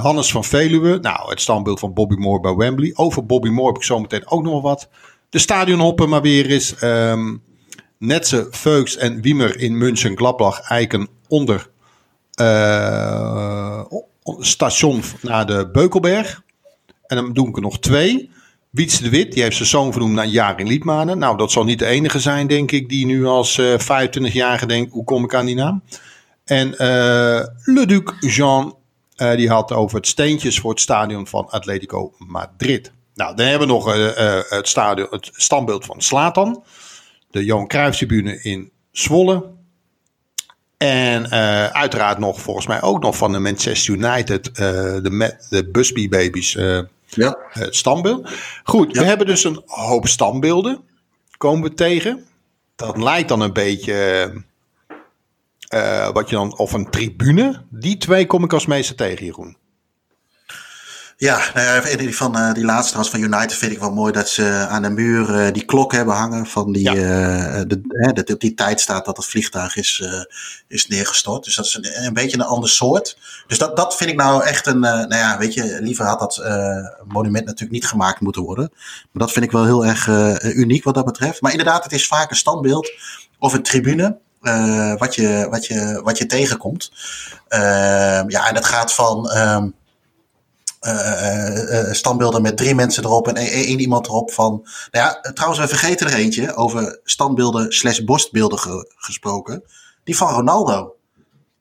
Hannes van Veluwe. Nou, het standbeeld van Bobby Moore bij Wembley. Over Bobby Moore heb ik zo meteen ook nog wat. De stadionhoppen maar weer eens. Um, Netze, Veuks en Wiemer in München, Gladbach, Eiken onder uh, station naar de Beukelberg. En dan doe ik er nog twee. Wiets de Wit, die heeft zijn zoon vernoemd naar Jaring Liedmanen. Nou, dat zal niet de enige zijn, denk ik, die nu als uh, 25-jarige denkt, hoe kom ik aan die naam? En uh, Le Duc Jean, die had over het steentjes voor het stadion van Atletico Madrid. Nou, dan hebben we nog het, stadion, het standbeeld van Slatan. De Johan Cruijfftribune in Zwolle. En uh, uiteraard nog, volgens mij ook nog van de Manchester United, uh, de, de Busby Babies, uh, ja. het standbeeld. Goed, ja. we hebben dus een hoop standbeelden, komen we tegen. Dat lijkt dan een beetje, wat je dan, of een tribune. Die twee kom ik als meeste tegen, Jeroen. Ja, nou ja, die, van, uh, die laatste was van United vind ik wel mooi dat ze aan de muur uh, die klok hebben hangen. Van die, ja. uh, de, hè, dat op die tijd staat dat het vliegtuig is, is neergestort. Dus dat is een, een beetje een ander soort. Dus dat, dat vind ik nou echt een. nou ja, weet je, liever had dat monument natuurlijk niet gemaakt moeten worden. Maar dat vind ik wel heel erg uniek wat dat betreft. Maar inderdaad, het is vaak een standbeeld of een tribune. wat, je, wat, je, wat je tegenkomt. ja, en dat gaat van. Um, uh, standbeelden met drie mensen erop en één iemand erop van. Nou ja, trouwens, we vergeten er eentje over standbeelden slash borstbeelden ge gesproken. Die van Ronaldo.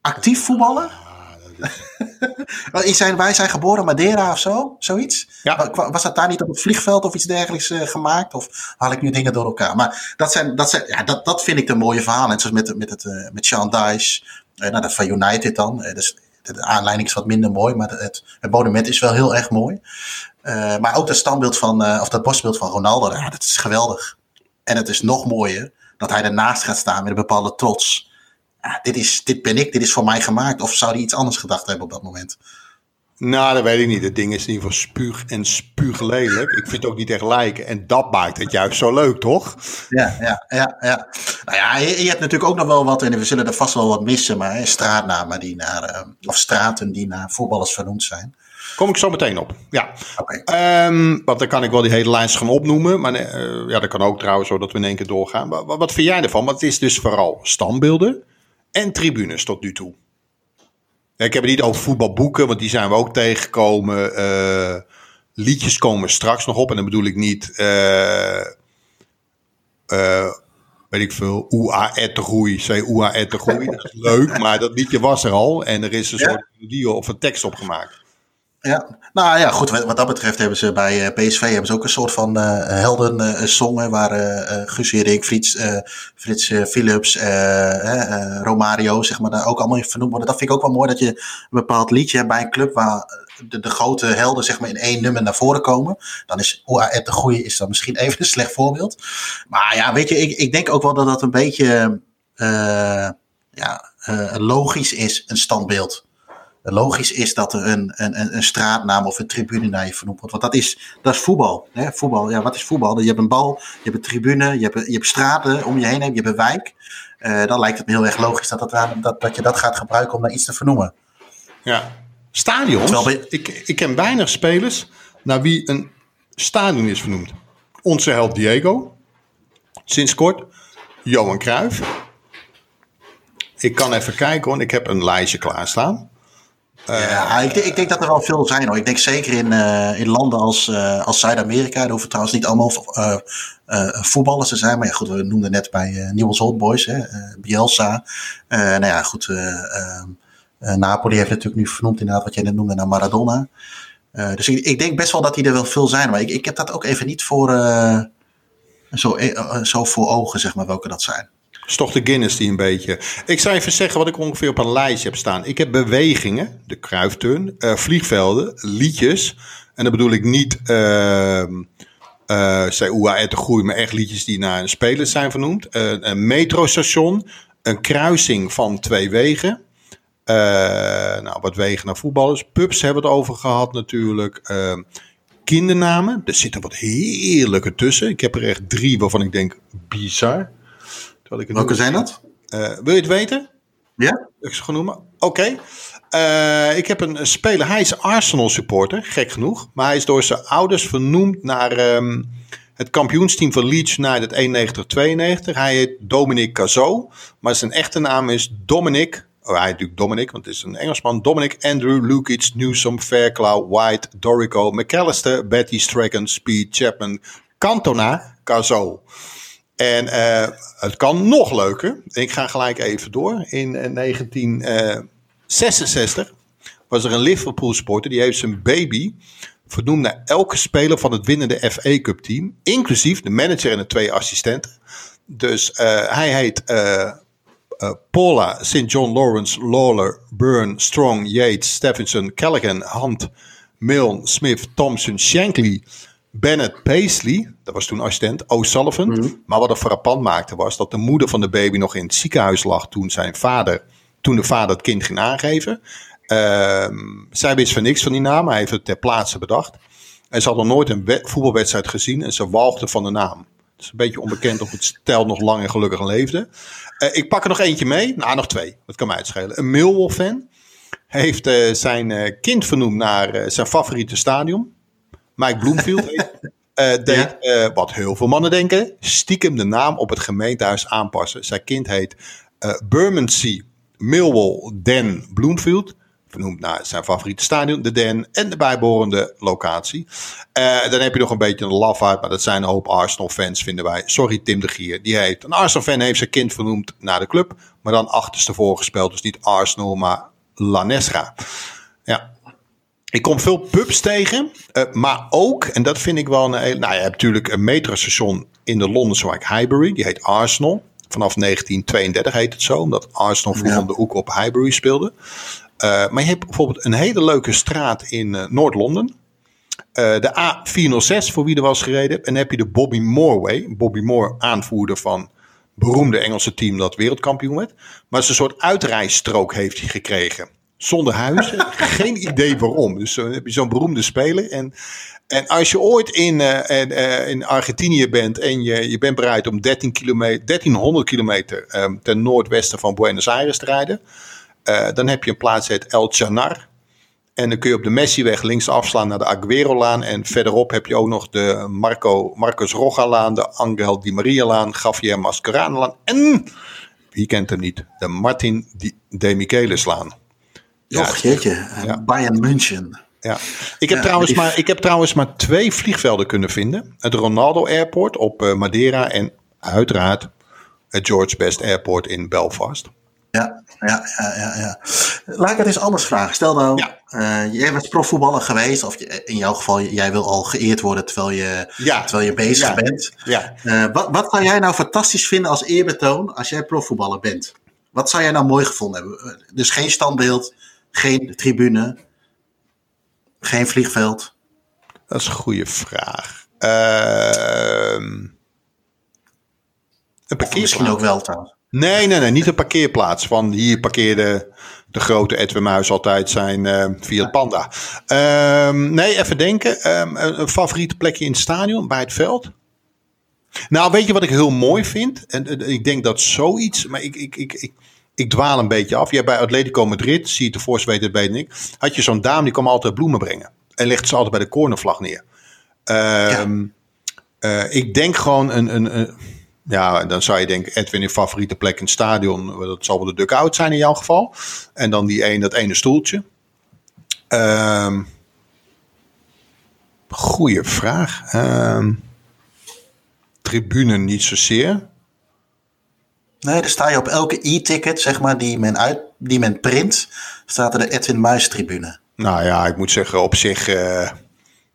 Actief voetballen? Ja, zijn, wij zijn geboren Madeira of zo, zoiets. Ja. Was dat daar niet op het vliegveld of iets dergelijks uh, gemaakt? Of haal ik nu dingen door elkaar? Maar dat, zijn, dat, zijn, ja, dat, dat vind ik een mooie verhaal. Net zoals met, met, het, uh, met Sean Dice, uh, nou, dat van United dan. dus de aanleiding is wat minder mooi, maar het, het monument is wel heel erg mooi. Uh, maar ook dat standbeeld van, uh, of dat borstbeeld van Ronaldo, dat is geweldig. En het is nog mooier dat hij ernaast gaat staan met een bepaalde trots. Ja, dit, is, dit ben ik, dit is voor mij gemaakt. Of zou hij iets anders gedacht hebben op dat moment? Nou, dat weet ik niet. Het ding is in ieder geval spuug en spuuglelijk. Ik vind het ook niet echt lijken. En dat maakt het juist zo leuk, toch? Ja, ja, ja. ja. Nou ja, je, je hebt natuurlijk ook nog wel wat, en we zullen er vast wel wat missen, maar hè, straatnamen die naar, uh, of straten die naar voetballers vernoemd zijn. Kom ik zo meteen op. Ja. Okay. Um, want dan kan ik wel die hele lijst gaan opnoemen. Maar uh, ja, dat kan ook trouwens, zodat we in één keer doorgaan. Wat, wat vind jij ervan? Want het is dus vooral standbeelden en tribunes tot nu toe. Ik heb het niet over voetbalboeken, want die zijn we ook tegengekomen. Uh, liedjes komen straks nog op. En dan bedoel ik niet uh, eh, weet ik veel, Oea ettergroei, zei Oea ettergroei. Dat is leuk, maar dat liedje was er al en er is een Ja. soort melodie of een tekst opgemaakt. Ja, nou ja, goed. Wat dat betreft hebben ze bij eh, PSV hebben ze ook een soort van eh eh, zongen waar eh, Guus Hiddink, Frits, Frits Philips, Romario, zeg maar, daar ook allemaal in vernoemd worden. Dat vind ik ook wel mooi dat je een bepaald liedje hebt bij een club waar de, de grote helden zeg maar in één nummer naar voren komen. Dan is OAET de goeie is dan misschien even een slecht voorbeeld. Maar ja, weet je, ik, ik denk ook wel dat dat een beetje ja, logisch is, een standbeeld logisch is dat er een, een, een- straatnaam of een tribune naar je vernoemd wordt. Want dat is, dat is voetbal. Hè? voetbal. Ja, wat is voetbal? Je hebt een bal, je hebt een tribune, je hebt, je hebt straten om je heen, je hebt een wijk. Eh, dan lijkt het me heel erg logisch dat, dat, dat, dat je dat gaat gebruiken om naar iets te vernoemen. Ja. Stadions. Bij- Ik, ik ken weinig spelers naar wie een stadion is vernoemd. Onze held Diego. Sinds kort. Johan Cruijff. Ik kan even kijken hoor. Ik heb een lijstje klaarstaan. Ja, ik, denk- ik denk dat er wel veel zijn hoor. Ik denk zeker in, eh, in landen als, eh, als Zuid-Amerika. Er hoeven trouwens niet allemaal eh, eh, voetballers te zijn. Maar ja, goed, we noemden net bij uh, Newell's Old Boys, hè, eh, Bielsa. Eh, nou ja, goed. eh, eh, eh, Napoli heeft natuurlijk nu vernoemd inderdaad wat jij net noemde naar Maradona. Eh, dus ik, ik denk best wel dat die er wel veel zijn. Maar ik, ik heb dat ook even niet voor, eh, zo, eh, eh, zo voor ogen, zeg maar, welke dat zijn. Is toch de Guinness die een beetje. Ik zou even zeggen wat ik ongeveer op een lijstje heb staan. Ik heb bewegingen, de kruifturn, eh, vliegvelden, liedjes. En dan bedoel ik niet. ehm eh zei Oea de maar echt liedjes die naar een speler zijn vernoemd. Eh, een metrostation, een kruising van twee wegen. Eh, nou, wat wegen naar voetballers. Pubs hebben we het over gehad natuurlijk. Ehm, kindernamen, er zitten wat heerlijke tussen. Ik heb er echt drie waarvan ik denk bizar. Terwijl ik het Welke zijn dat? eh, wil je het weten? Ja? Ik ze gewoon noemen. Oké. Eh, ik heb een, een speler. Hij is Arsenal supporter, gek genoeg. Maar hij is door zijn ouders vernoemd naar ehm, het kampioensteam van Leeds United 91-92. Hij heet Dominic Cazot. Maar zijn echte naam is Dominic. Oh, hij heet natuurlijk Dominic, want het is een Engelsman. Dominic Andrew Lukic Newsom Fairclough White Dorico McAllister Betty Strachan Speed Chapman Cantona Cazot. En eh, het kan nog leuker. Ik ga gelijk even door. In eh, 1966 was er een Liverpool sporter die heeft zijn baby vernoemd naar elke speler van het winnende FA Cup team, inclusief de manager en de twee assistenten. Dus eh, hij heet eh, eh, Paula, St. John Lawrence, Lawler, Byrne, Strong, Yates, Stephenson, Callaghan, Hunt, Milne, Smith, Thompson, Shankly, Bennett, Paisley, dat was toen assistent, O'Sullivan. Maar wat er frappant maakte was dat de moeder van de baby nog in het ziekenhuis lag toen zijn vader, toen de vader het kind ging aangeven. Ehm, zij wist van niks van die naam, hij heeft het ter plaatse bedacht. En ze had nog nooit een we- voetbalwedstrijd gezien en ze walgde van de naam. Het is een beetje onbekend of het stel nog lang en gelukkig leefde. Eh, ik pak er nog eentje mee. Nou, nog twee. Dat kan mij uitschelen. Een Millwall-fan heeft eh, zijn eh, kind vernoemd naar zijn favoriete stadion. Mike Bloomfield eh, deed eh, wat heel veel mannen denken. Stiekem de naam op het gemeentehuis aanpassen. Zijn kind heet eh Bermondsey Millwall Den Bloomfield. Vernoemd naar zijn favoriete stadion, de Den. En de bijbehorende locatie. Dan heb je nog een beetje een lafaard. Maar dat zijn een hoop Arsenal-fans, vinden wij. Sorry, Tim de Gier. Die heeft, een Arsenal-fan heeft zijn kind vernoemd naar de club. Maar dan achterstevoren gespeeld. Dus niet Arsenal, maar Lanesra. Ja, ik kom veel pubs tegen, eh, maar ook, en dat vind ik wel een hele... Nou, je hebt natuurlijk een metrostation in de Londense wijk Highbury. Die heet Arsenal. Vanaf 1932 heet het zo, omdat Arsenal vroeger Ja. om de hoek op Highbury speelde. Eh, maar je hebt bijvoorbeeld een hele leuke straat in eh, Noord-Londen. De A406, voor wie er was gereden. En dan heb je de Bobby Moore Way. Bobby Moore, aanvoerder van beroemde Engelse team dat wereldkampioen werd. Maar het is een soort uitrijstrook heeft hij gekregen. Zonder huizen, geen idee waarom. Dus dan heb je zo'n beroemde speler. En, en als je ooit in, eh, eh, in Argentinië bent en je, je bent bereid om 13 kilometer, 1300 kilometer ehm, ten noordwesten van Buenos Aires te rijden. eh, dan heb je een plaats heet El Chanar. En dan kun je op de Messiweg links afslaan naar de Aguero-laan. En verderop heb je ook nog de Marco, Marcus Roga-laan, de Angel Di Maria-laan, Javier Mascherano-laan. En, wie kent hem niet, de Martin De Michelis-laan. Och, jeetje. eh. Bayern München. Ja. Ik, heb Ja, trouwens die- maar, ik heb trouwens maar twee vliegvelden kunnen vinden. Het Ronaldo Airport op eh, Madeira en uiteraard het George Best Airport in Belfast. Ja, ja, ja, ja, ja. Laat ik het eens anders vragen. Stel nou, Ja. eh, jij bent profvoetballer geweest, of je- in jouw geval, jij wil al geëerd worden terwijl je, Ja. terwijl je bezig bent. Ja. Wat, wat zou jij nou fantastisch vinden als eerbetoon als jij profvoetballer bent? Wat zou jij nou mooi gevonden hebben? Dus geen standbeeld, geen tribune, geen vliegveld. Dat is een goede vraag. Ehm een Of parkeerplaats. misschien ook wel trouwens. Nee, nee, nee, niet een parkeerplaats. Van hier parkeerde de grote Edwin Muis altijd zijn eh Fiat Panda. Ehm, nee, even denken. Ehm, een, een favoriete plekje in het stadion, bij het veld? Nou, weet je wat ik heel mooi vind? En, en ik denk dat zoiets, maar ik, ik, ik, ik, ik dwaal een beetje af. Jij bij Atletico Madrid, zie je tevoorschijn weten, dat weet ik. Had je zo'n dame, die kwam altijd bloemen brengen. En legde ze altijd bij de cornervlag neer. Ehm, eh, ik denk gewoon een, een, een ja, dan zou je denken, Edwin, je favoriete plek in het stadion. Dat zal wel de dugout zijn in jouw geval. En dan die een, dat ene stoeltje. Ehm goeie vraag. Ehm tribune niet zozeer. Nee, daar sta je op elke e-ticket, zeg maar, die men, uit, die men print, staat er de Edwin Muis tribune. Nou ja, ik moet zeggen, op zich... eh,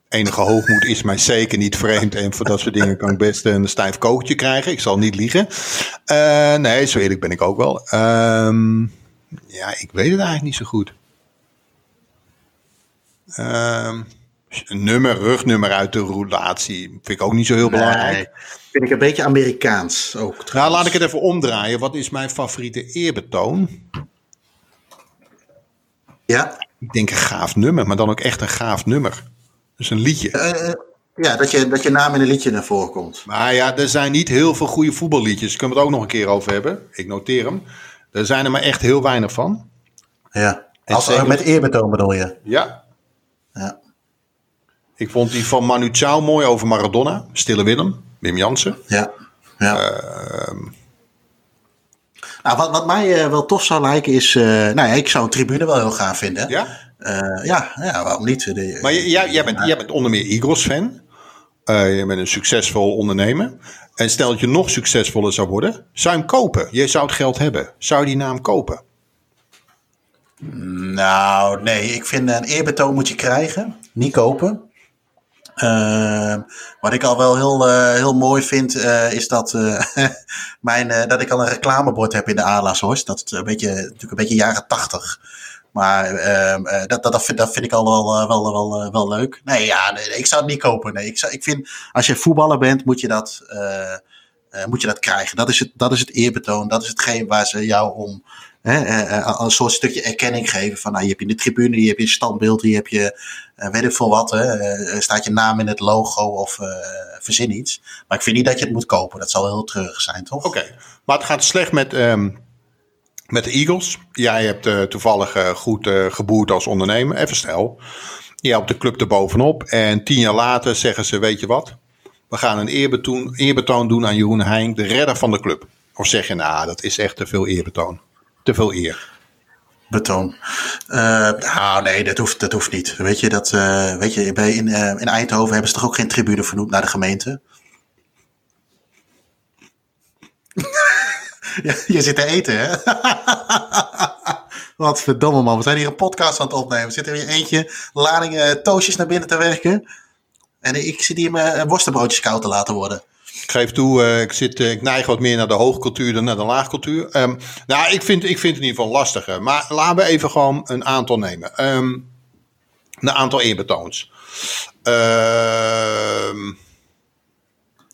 enige hoogmoed is mij zeker niet vreemd. En voor dat soort dingen kan ik best een stijf kookje krijgen. Ik zal niet liegen. Eh, nee, zo eerlijk ben ik ook wel. Ehm, ja, ik weet het eigenlijk niet zo goed. Een nummer, rugnummer uit de roulatie vind ik ook niet zo heel belangrijk. Nee, vind ik een beetje Amerikaans ook. Nou, trouwens. laat ik het even omdraaien. Wat is mijn favoriete eerbetoon? Ja, Ik denk een gaaf nummer, maar dan ook echt een gaaf nummer. Dus een liedje. Eh, ja dat, je, dat je naam in een liedje naar voren komt. Maar ja, er zijn niet heel veel goede voetballiedjes. Daar kunnen we het ook nog een keer over hebben. Ik noteer hem. Er zijn er maar echt heel weinig van. Ja. En Als, zeker- met eerbetoon bedoel je? Ja. Ik vond die van Manu Chao mooi over Maradona. Stille Willem. Wim Jansen. Ja. ja. Ehm, nou, wat, wat mij eh, wel tof zou lijken is... eh, nou ja, ik zou een tribune wel heel gaaf vinden. ja. Eh, ja, ja, waarom niet? De- Maar jij, jij, bent, jij bent onder meer Eagles-fan. Je bent een succesvol ondernemer. En stel dat je nog succesvoller zou worden. Zou je hem kopen? Je zou het geld hebben. Zou je die naam kopen? Nou, nee, ik vind een eerbetoon moet je krijgen, niet kopen. Ehm, wat ik al wel heel, eh, heel mooi vind, eh, is dat, eh, mijn, dat ik al een reclamebord heb in de Adelaarshorst. Dat is een beetje, natuurlijk een beetje jaren tachtig. Maar ehm, eh, dat, dat, dat, vind, dat vind ik al wel, wel, wel, wel leuk. Nee, ja, ik zou het niet kopen. Nee. Ik, zou, ik vind, als je voetballer bent, moet je dat, moet je dat krijgen. Dat is, het, dat is het eerbetoon. Dat is hetgeen waar ze jou om hè, eh, eh, een soort stukje erkenning geven. Van nou, hier heb je de tribune, hier heb je standbeeld, hier heb je eh, weet ik veel wat. Eh, staat je naam in het logo of eh, verzin iets. Maar ik vind niet dat je het moet kopen. Dat zal heel treurig zijn, toch? Oké. Maar het gaat slecht met, ehm, met de Eagles. Jij hebt eh, toevallig eh, goed eh, geboerd als ondernemer. Even snel. Je helpt de club er bovenop. En tien jaar later zeggen ze, weet je wat? We gaan een eerbetoon, eerbetoon doen aan Jeroen Heijn, de redder van de club. Of zeg je, nou, dat is echt te veel eerbetoon. Te veel eer. Betoon. Eh, nou, nee, dat hoeft, dat hoeft niet. Weet je, dat, eh, weet je bij, in, eh, in Eindhoven hebben ze toch ook geen tribune vernoemd naar de gemeente? je zit te eten, hè? Wat verdomme man, we zijn hier een podcast aan het opnemen. We zitten hier eentje ladingen toastjes naar binnen te werken. En ik zit hier mijn worstenbroodjes koud te laten worden. Ik geef toe, eh, ik, zit, eh, ik neig wat meer naar de hoogcultuur dan naar de laagcultuur. Ehm, nou, ik vind, ik vind het in ieder geval lastiger. Maar laten we even gewoon een aantal nemen. Ehm, een aantal eerbetoons. Ehm,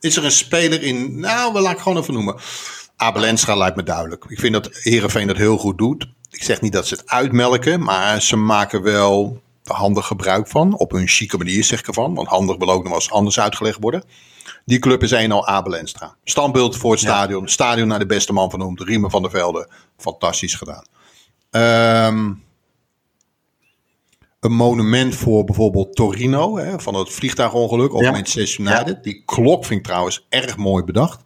is er een speler in... Nou, we laat ik gewoon even noemen. Abel Enstra lijkt me duidelijk. Ik vind dat Heerenveen dat heel goed doet. Ik zeg niet dat ze het uitmelken, maar ze maken wel handig gebruik van. Op een chique manier zeg ik ervan. Want handig wil ook nog wel eens anders uitgelegd worden. Die club is een al Abel Enstra. Standbeeld voor het stadion. Stadion naar de beste man vernoemd. Riemen van der Velde. Fantastisch gedaan. Ehm, een monument voor bijvoorbeeld Torino. Hè, van het vliegtuigongeluk. Of Ja. Manchester United. Die klok vind ik trouwens erg mooi bedacht.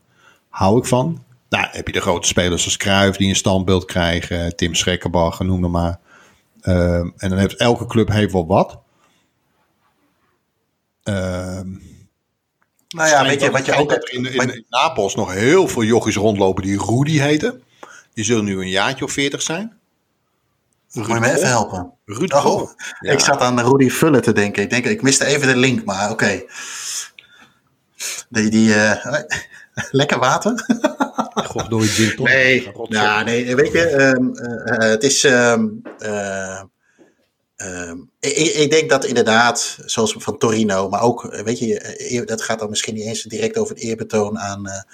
Hou ik van. Nou, heb je de grote spelers als Cruijff die een standbeeld krijgen. Tim Schrekkerbach, noem maar. maar. Ehm, en dan heeft elke club heeft wel wat. Ehm, Nou ja, weet je wat je ook hebt... In, in, in, Napels nog heel veel jochies rondlopen die Rudy heten. Die zullen nu een jaartje of veertig zijn. Moet je me even helpen? Ruud oh, Ik zat aan Rudy Vullen te denken. Ik, denk, ik miste even de link, maar oké. Okay. Die, die uh, lekker water? God, door je Nee, ja, nee, weet je, um, uh, het is... Um, uh, um, ik, ik, denk dat inderdaad, zoals van Torino, maar ook, weet je, dat gaat dan misschien niet eens direct over het eerbetoon aan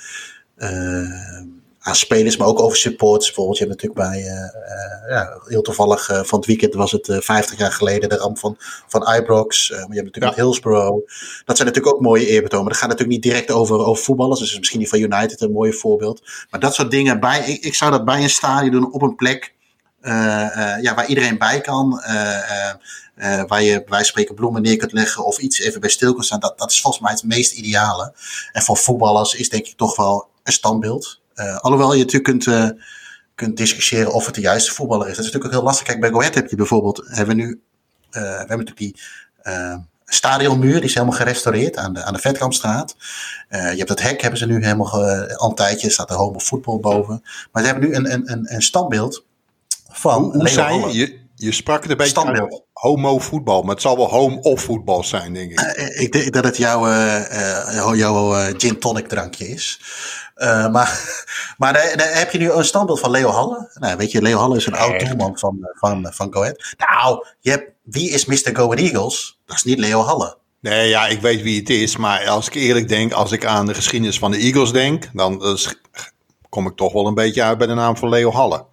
aan spelers, maar ook over supports. Bijvoorbeeld, je hebt natuurlijk bij, uh, ja, heel toevallig uh, van het weekend was het uh, 50 jaar geleden de ramp van, van Ibrox. maar je hebt natuurlijk ja. Hillsborough. Dat zijn natuurlijk ook mooie eerbetonen. Maar dat gaat natuurlijk niet direct over, over voetballers. Dus misschien die van United een mooi voorbeeld. Maar dat soort dingen bij, ik, ik zou dat bij een stadion doen op een plek ja, waar iedereen bij kan. waar je bij wijze van spreken bloemen neer kunt leggen of iets even bij stil kunt staan. Dat, dat is volgens mij het meest ideale. En voor voetballers is denk ik toch wel een standbeeld. Alhoewel je natuurlijk kunt, kunt discussiëren of het de juiste voetballer is. Dat is natuurlijk ook heel lastig. Kijk, bij Go Ahead heb je bijvoorbeeld, hebben we nu, we hebben natuurlijk die stadionmuur, die is helemaal gerestaureerd aan de, aan de Vetkampstraat. je hebt het hek, hebben ze nu helemaal, al een tijdje staat er home voetbal boven. Maar ze hebben nu een, een, een, een standbeeld van Hoe, hoe zei je? je? Je sprak het een beetje Standbeeld. homo voetbal, maar het zal wel home of voetbal zijn, denk ik. ik denk dat het jouw, jouw gin tonic drankje is. Uh, maar maar daar, daar, heb je nu een standbeeld van Leo Halle. Nou, weet je, Leo Halle is een oud doelman van, van, van Go Ahead. Nou, je hebt, wie is Mr. Go Ahead Eagles? Dat is niet Leo Halle. Nee, ja, ik weet wie het is. Maar als ik eerlijk denk, als ik aan de geschiedenis van de Eagles denk, dan kom ik toch wel een beetje uit bij de naam van Leo Halle.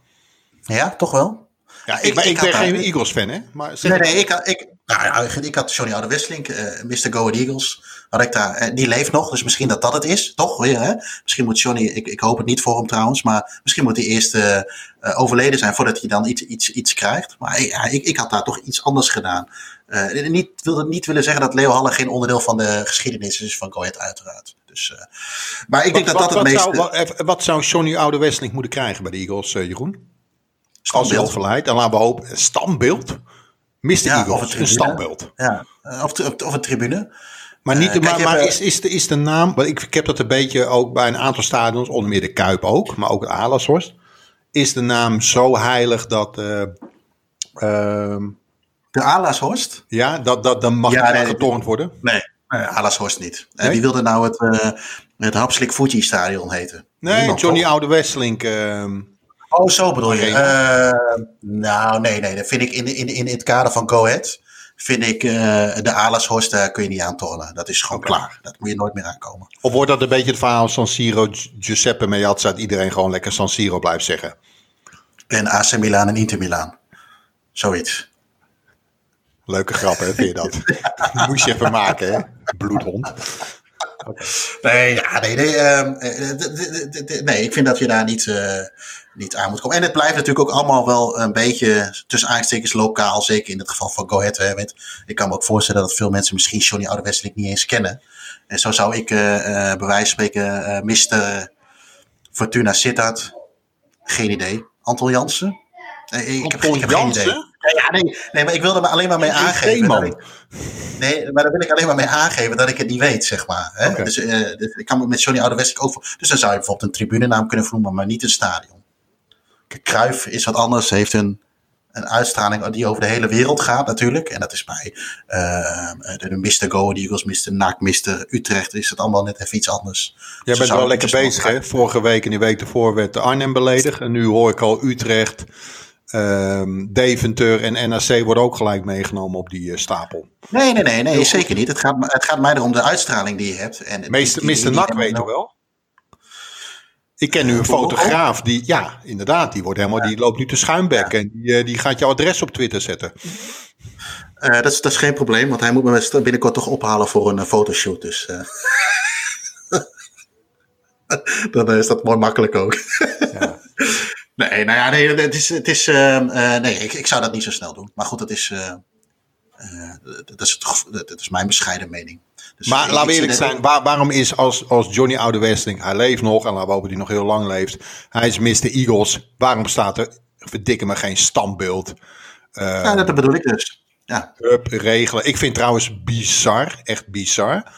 Ja, toch wel? Ja, ik, ik, ik ben geen Eagles-fan, hè? Maar nee, nee, ik, ik, nou, ik had Johnny Oude Wesseling, uh, Mr. Go Eagles had ik daar, eh, die leeft nog, dus misschien dat dat het is, toch? Weer, hè? Misschien moet Johnny, ik, ik hoop het niet voor hem trouwens, maar misschien moet hij eerst uh, overleden zijn voordat hij dan iets, iets, iets krijgt. Maar ja, ik, ik had daar toch iets anders gedaan. Uh, niet, wilde niet willen zeggen dat Leo Halle geen onderdeel van de geschiedenis is van Coët, uiteraard. Dus, maar ik denk dat dat het meeste... Zou, wat, wat, zou Johnny Oude moeten krijgen bij de Eagles, Jeroen? Al verleidt. En laten we hopen, standbeeld? Mr. Ja, Eagles, een, een standbeeld. Ja, of, of, of een tribune. Maar, niet, uh, maar, maar is, is, de, is de naam, want ik, ik heb dat een beetje ook bij een aantal stadions, onder meer de Kuip ook, maar ook de Alasshorst. Is de naam zo heilig dat. Uh, uh, de Alasshorst? Ja, dat, dat, dan mag ja, nee, getornd worden. Nee, nee Alasshorst niet. Nee? Die wilde nou het, het Hapslik Fuji Stadion heten. Nee, Niemand, Johnny? Oude Westlink. Oh, zo bedoel je. nou, nee, nee. Dat vind ik in, in, in het kader van Go Ahead vind ik uh, de Alasshorst, daar kun je niet aan tornen. Dat is gewoon okay. klaar. Dat moet je nooit meer aankomen. Of wordt dat een beetje het verhaal San Siro, Giuseppe Meazza, dat iedereen gewoon lekker San Siro blijft zeggen? En AC Milan en Inter Milan. Zoiets. Leuke grap, hè? Vind je dat? Moest je even maken, hè? Bloedhond. Okay. Nee, ja, nee, nee, uh, nee, ik vind dat je daar niet, uh, niet aan moet komen. En het blijft natuurlijk ook allemaal wel een beetje tussen aanstekens lokaal. Zeker in het geval van Go Ahead. Hè, ik kan me ook voorstellen dat veel mensen misschien Johnny Oude Westelijk niet eens kennen. En zo zou ik uh, bij wijze van spreken Mr. Fortuna Sittard. Geen idee. Anton Jansen? ik, heb, ik heb geen idee. Ja, nee, nee, maar ik wilde me alleen maar mee aangeven. Dat ik, nee, maar daar wil ik alleen maar mee aangeven dat ik het niet weet, zeg maar. Hè? Okay. Dus, uh, dus, ik kan met Johnny Oude Westelijk ook. Dus dan zou je bijvoorbeeld een tribunenaam kunnen vernoemen, maar niet een stadion. Kruif is wat anders, heeft een, een uitstraling die over de hele wereld gaat natuurlijk. En dat is bij uh, de Mr. Go Eagles, Mr. NAC, Mr. Utrecht is het allemaal net even iets anders. Jij bent wel lekker bezig hè? Vorige week en die week ervoor werd de Arnhem beledigd. En nu hoor ik al Utrecht, um, Deventer en NAC worden ook gelijk meegenomen op die uh, stapel. Nee, nee, nee, nee zeker niet. Het gaat, het gaat mij erom de uitstraling die je hebt. En Meester, die, die, Mr. NAC weet je wel? Ik ken nu een fotograaf die, ja, inderdaad, die, wordt helemaal, die loopt nu te schuimbek en die, die gaat jouw adres op Twitter zetten. Uh, dat, is, dat is geen probleem, want hij moet me binnenkort toch ophalen voor een uh, fotoshoot. Dus uh. dan is dat mooi makkelijk ook. ja. Nee, nou ja, nee, het is, het is, nee ik, ik zou dat niet zo snel doen. Maar goed, dat is, dat is, het, dat is mijn bescheiden mening. Dus maar laten we eerlijk zijn, waar, waarom is als, als Johnny Oude Westing, hij leeft nog en laten we hopen hij nog heel lang leeft. Hij is Mr. Eagles. Waarom staat er, verdikken me, geen standbeeld? Uh, ja, dat bedoel ik dus. Ja. Up, regelen. Ik vind trouwens bizar, echt bizar,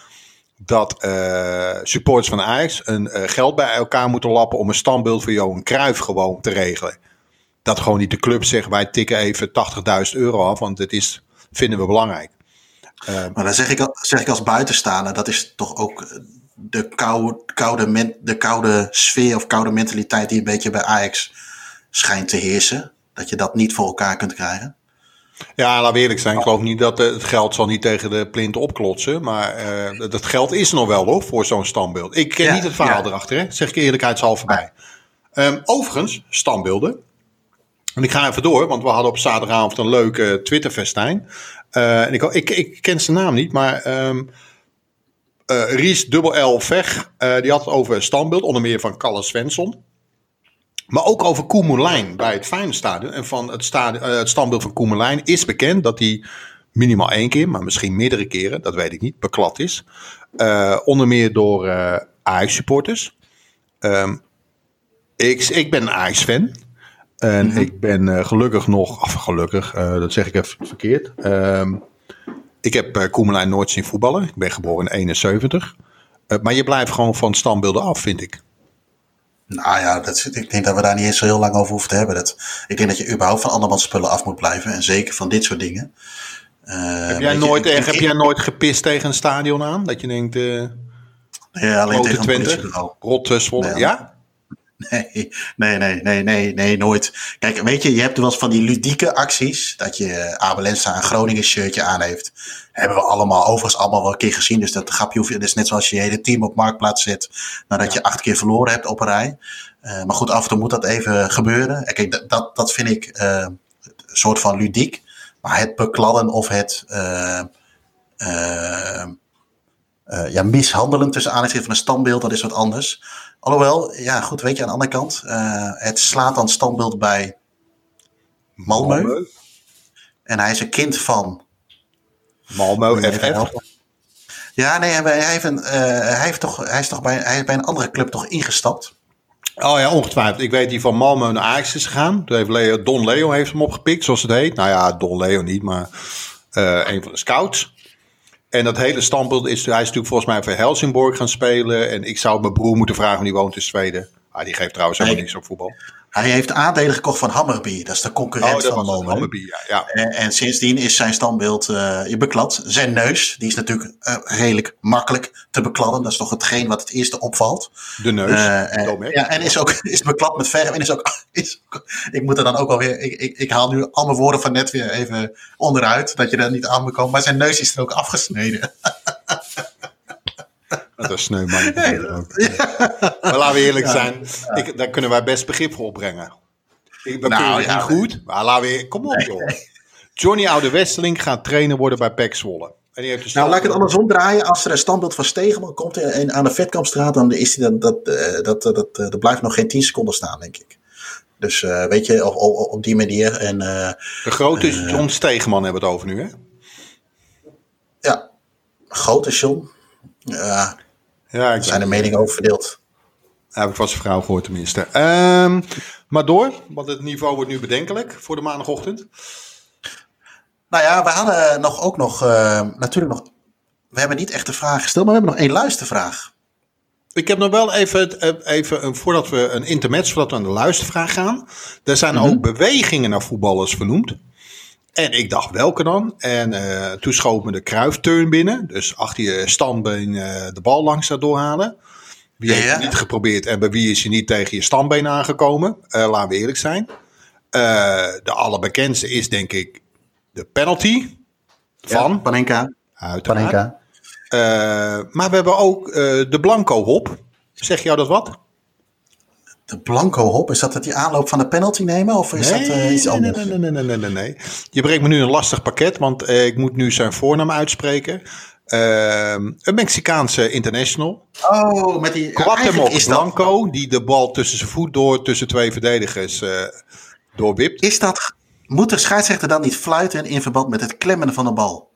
dat uh, supporters van Ajax een uh, geld bij elkaar moeten lappen om een standbeeld voor Johan Cruijff gewoon te regelen. Dat gewoon niet de club zegt, wij tikken even 80.000 euro af, want het is, vinden we belangrijk. Uh, maar dan zeg ik, zeg ik als buitenstaander, dat is toch ook de koude, koude, de koude sfeer of koude mentaliteit die een beetje bij Ajax schijnt te heersen. Dat je dat niet voor elkaar kunt krijgen. Ja, laat eerlijk zijn. Ik geloof niet dat het geld zal niet tegen de plint opklotsen. Maar uh, dat geld is nog wel hoor, voor zo'n standbeeld. Ik ken niet het verhaal erachter, hè. zeg ik eerlijkheidshalve bij. Um, overigens, standbeelden. En ik ga even door, want we hadden op zaterdagavond een leuke Twitter-festijn. Uh, en ik, ik, ik, ken zijn naam niet, maar um, uh, Ries Dubbel L Veg, die had het over standbeeld, onder meer van Kalle Svensson. Maar ook over Koemelijn bij het Feyenoordstadion. En van het, stadion, uh, het standbeeld van Koemelijn is bekend dat hij minimaal één keer, maar misschien meerdere keren, dat weet ik niet, beklad is. Uh, onder meer door uh, Ajax-supporters. Um, ik, ik ben een Ajax-fan. En mm -hmm. ik ben gelukkig nog, of gelukkig, dat zeg ik even verkeerd. Um, ik heb Koemelijn nooit zien voetballen. Ik ben geboren in 71. maar je blijft gewoon van standbeelden af, vind ik. Nou ja, dat, ik denk dat we daar niet eens zo heel lang over hoeven te hebben. Dat, ik denk dat je überhaupt van andermans spullen af moet blijven. En zeker van dit soort dingen. Uh, heb, jij nooit, je, heb jij nooit gepist tegen een stadion aan? Dat je denkt, uh, ja, alleen tegen Twente, Rot Zwolle, nee, ja? Nee, nee, nee, nee, nee, nee, nooit. Kijk, weet je, je hebt wel eens van die ludieke acties. Dat je Abelensa een Groningen shirtje aan heeft. Hebben we allemaal, overigens allemaal wel een keer gezien. Dus dat grapje hoef je, dat is net zoals je je hele team op marktplaats zet. Nadat je acht keer verloren hebt op een rij. Uh, maar goed, af en toe moet dat even gebeuren. Kijk, dat, dat, dat vind ik uh, een soort van ludiek. Maar het bekladden of het uh, ja, mishandelen tussen aanleiding van een standbeeld, dat is wat anders. Alhoewel, ja goed, weet je, aan de andere kant, het slaat dan standbeeld bij Malmö. Malmö. En hij is een kind van... Malmö FF. Ja, nee, hij, heeft een, uh, hij, heeft toch, hij, is toch bij, hij is bij een andere club toch ingestapt. Oh ja, ongetwijfeld. Ik weet die van Malmö naar Ajax is gegaan. Toen heeft Leo, Don Leo heeft hem opgepikt, zoals het heet. Nou ja, Don Leo niet, maar uh, een van de scouts. En dat hele standbeeld is, hij is natuurlijk volgens mij voor Helsingborg gaan spelen. En ik zou mijn broer moeten vragen, die woont in Zweden. Ah, die geeft trouwens helemaal niks op voetbal. Hij heeft aandelen gekocht van Hammerby. Dat is de concurrent oh, van. Hammerby, ja. ja. En, en, sindsdien is zijn standbeeld uh, beklad. Zijn neus, die is natuurlijk uh, redelijk makkelijk te bekladden. Dat is toch hetgeen wat het eerste opvalt. De neus. Uh, en, ja, en is ook is beklad met verf. En is ook, is, ik moet er dan ook alweer. Ik, ik, ik haal nu al mijn woorden van net weer even onderuit. Dat je er niet aan moet komen. Maar zijn neus is er ook afgesneden. Dat is sneu man. Nee, ja. Maar laten we eerlijk zijn, ik, daar kunnen wij best begrip voor opbrengen. Ik ben nou, ja, niet goed, maar laten we... Kom op, joh. Johnny Oude Westeling gaat trainer worden bij Zwolle. En die heeft dus nou, laat ik het andersom draaien. Als er een standbeeld van Stegeman komt in, aan de Vetkampstraat, dan is die, dat, dat, dat, dat, dat, dat blijft nog geen 10 seconden staan, denk ik. Dus uh, weet je, op, op, op die manier. En, uh, de grote uh, John Stegeman hebben we het over nu, hè? Ja, grote John. Ja, ja, ik zijn de meningen over verdeeld. Heb ik van zijn vrouw gehoord tenminste. Um, maar door, want het niveau wordt nu bedenkelijk voor de maandagochtend. Nou ja, we hadden nog ook nog, uh, natuurlijk nog, we hebben niet echt de vraag gesteld, maar we hebben nog één luistervraag. Ik heb nog wel even, even voordat we een intermezzo, voordat we aan de luistervraag gaan. Er zijn mm -hmm. ook bewegingen naar voetballers vernoemd. En ik dacht, welke dan? En uh, toen schoot me de kruifturn binnen. Dus achter je standbeen uh, de bal langs daar doorhalen. Wie ja, heeft het niet geprobeerd en bij wie is je niet tegen je standbeen aangekomen? Uh, laten we eerlijk zijn. de allerbekendste is denk ik de penalty van... Ja, Panenka. Uiteraard. Panenka. maar we hebben ook de blanco hop. Zeg jou dat wat? De blanco hop, is dat het die aanloop van de penalty nemen? Of is nee, dat uh, iets anders? Nee, nee, nee, nee, nee, nee. Je brengt me nu een lastig pakket, want uh, ik moet nu zijn voornaam uitspreken. Uh, een Mexicaanse international. Oh, met die... Cuauhtémoc Blanco, dat... die de bal tussen zijn voet door, tussen twee verdedigers uh, doorwipt. Is dat... Moet de scheidsrechter dan niet fluiten in verband met het klemmen van de bal?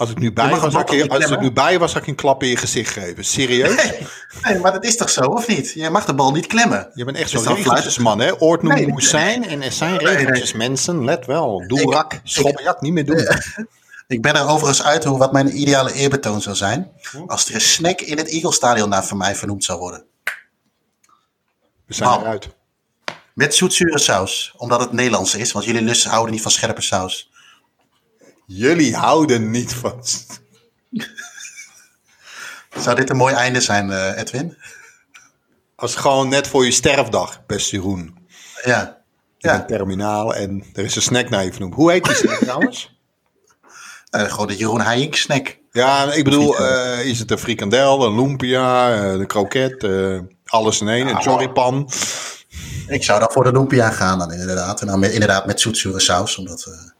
Als ik nu bij was, had ik, als ik nu bij was, had ik een klap in je gezicht geven. Serieus? Nee, nee, maar dat is toch zo, of niet? Je mag de bal niet klemmen. Je bent echt zo'n regeltjesman, hè? Oort noemen nee, moet zijn en er zijn regeltjes, mensen. Let wel. Doe rak, schoppenjak, niet meer doen. Ik ben er overigens uit hoe wat mijn ideale eerbetoon zou zijn. Als er een snack in het Eagle Stadion naar van mij vernoemd zou worden. We zijn eruit. Met zoetzure saus. Omdat het Nederlands is. Want jullie lussen houden niet van scherpe saus. Jullie houden niet van... Zou dit een mooi einde zijn, eh, Edwin? Als gewoon net voor je sterfdag, beste Jeroen. Ja. Ja. bent terminaal en er is een snack naar je vernoemd. Hoe heet die snack trouwens? Eh, gewoon de Jeroen Heijink snack. Ja, ik bedoel, eh, is het een frikandel, een lumpia, eh, de kroket, alles in één, een choripan. Ik zou dan voor de lumpia gaan dan inderdaad. En dan met, inderdaad met zoetzure saus. Omdat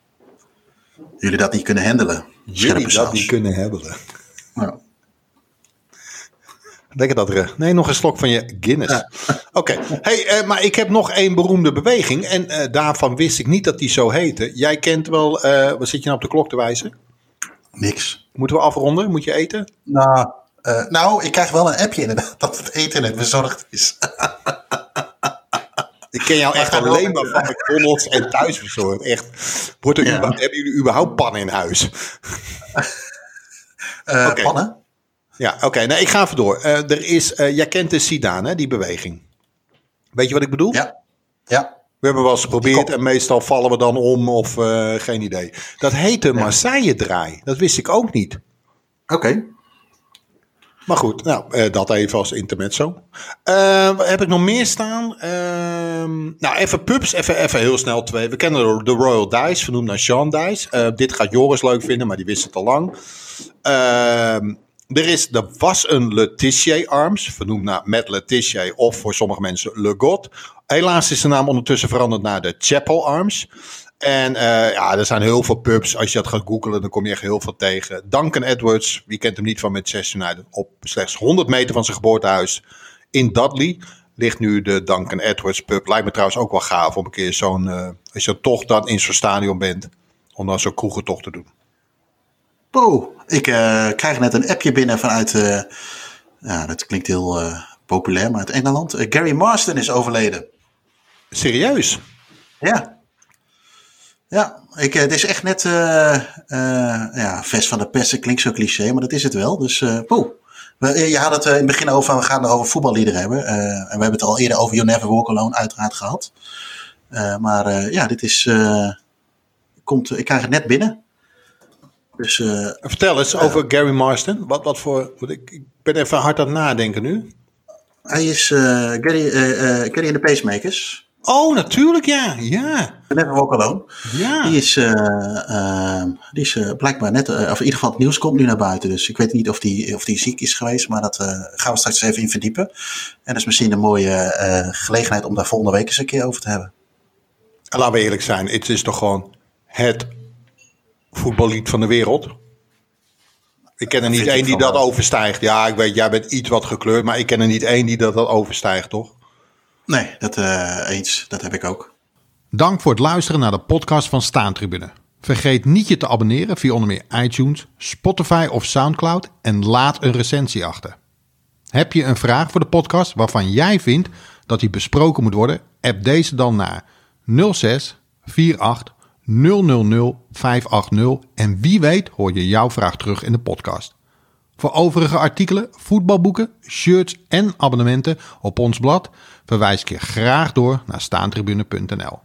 jullie dat niet kunnen handelen. Jullie dat niet kunnen hebben. Ja. Lekker dat er. Nee, nog een slok van je Guinness. Oké, hey, eh, maar ik heb nog één beroemde beweging. En eh, daarvan wist ik niet dat die zo heette. Jij kent wel. eh wat zit je nou op de klok te wijzen? Niks. Moeten we afronden? Moet je eten? Nou, nou, ik krijg wel een appje inderdaad dat het eten net bezorgd is. Ik ken jou echt alleen maar van McDonald's en thuisbezorgd. Echt. Wordt er Ja. überhaupt- hebben jullie überhaupt pannen in huis? Oké. Pannen? Ja, oké. nee, ik ga even door. Eh, er is, eh, jij kent de Sidaan, hè, die beweging. Weet je wat ik bedoel? Ja. Ja. We hebben wel eens geprobeerd en meestal vallen we dan om of geen idee. Dat heet de Marseille-draai. Dat wist ik ook niet. Oké. Maar goed, nou, eh, dat even als intermezzo. Wat heb ik nog meer staan? Ehm, nou, even pubs, even, even heel snel twee. We kennen de, Royal Dice, vernoemd naar Sean Dice. Eh, dit gaat Joris leuk vinden, maar die wist het al lang. Ehm, er is, er was een Letitia Arms, vernoemd naar Matt Letitia of voor sommige mensen Le God. Helaas is de naam ondertussen veranderd naar de Chapel Arms. En eh, ja, er zijn heel veel pubs. Als je dat gaat googlen, dan kom je echt heel veel tegen. Duncan Edwards, wie kent hem niet van Manchester United, op slechts 100 meter van zijn geboortehuis in Dudley ligt nu de Duncan Edwards pub. Lijkt me trouwens ook wel gaaf om een keer zo'n, eh, als je toch dan in zo'n stadion bent, om dan zo'n kroegentocht te doen. Oh, ik eh, krijg net een appje binnen vanuit, eh, ja, dat klinkt heel populair, maar uit Engeland. Gary Marston is overleden. Serieus? Ja. Ja, ik, eh, het is echt net eh eh ja, vers van de persen, klinkt zo cliché, maar dat is het wel. Dus, eh poeh. Eh, Je had het in het begin over, we gaan het over voetballiederen hebben. en we hebben het al eerder over You Never Walk Alone uiteraard gehad. Eh, maar ja, dit is, komt, ik krijg het net binnen. Dus Vertel eens over Gary Marston. Wat, wat voor, ik, ik ben even hard aan het nadenken nu. hij is Gary, Gary in de Pacemakers. Oh, natuurlijk ja. Ja. Never Walk Alone. Ja. Die is, eh, eh, die is eh, blijkbaar net, of in ieder geval het nieuws komt nu naar buiten. Dus ik weet niet of die, of die ziek is geweest, maar dat eh, gaan we straks even in verdiepen. En dat is misschien een mooie eh, gelegenheid om daar volgende week eens een keer over te hebben. En Laten we eerlijk zijn, het is toch gewoon het voetballied van de wereld. Ik ken er niet één die dat overstijgt. Ja, ik weet, jij bent iets wat gekleurd, maar ik ken er niet één die dat, dat overstijgt, toch? Nee, dat eh, eens. Dat heb ik ook. Dank voor het luisteren naar de podcast van Staantribune. Vergeet niet je te abonneren via onder meer iTunes, Spotify of Soundcloud en laat een recensie achter. Heb je een vraag voor de podcast waarvan jij vindt dat die besproken moet worden? App deze dan naar 06 48 000 580 en wie weet hoor je jouw vraag terug in de podcast. Voor overige artikelen, voetbalboeken, shirts en abonnementen op ons blad verwijs ik je graag door naar staantribune.nl.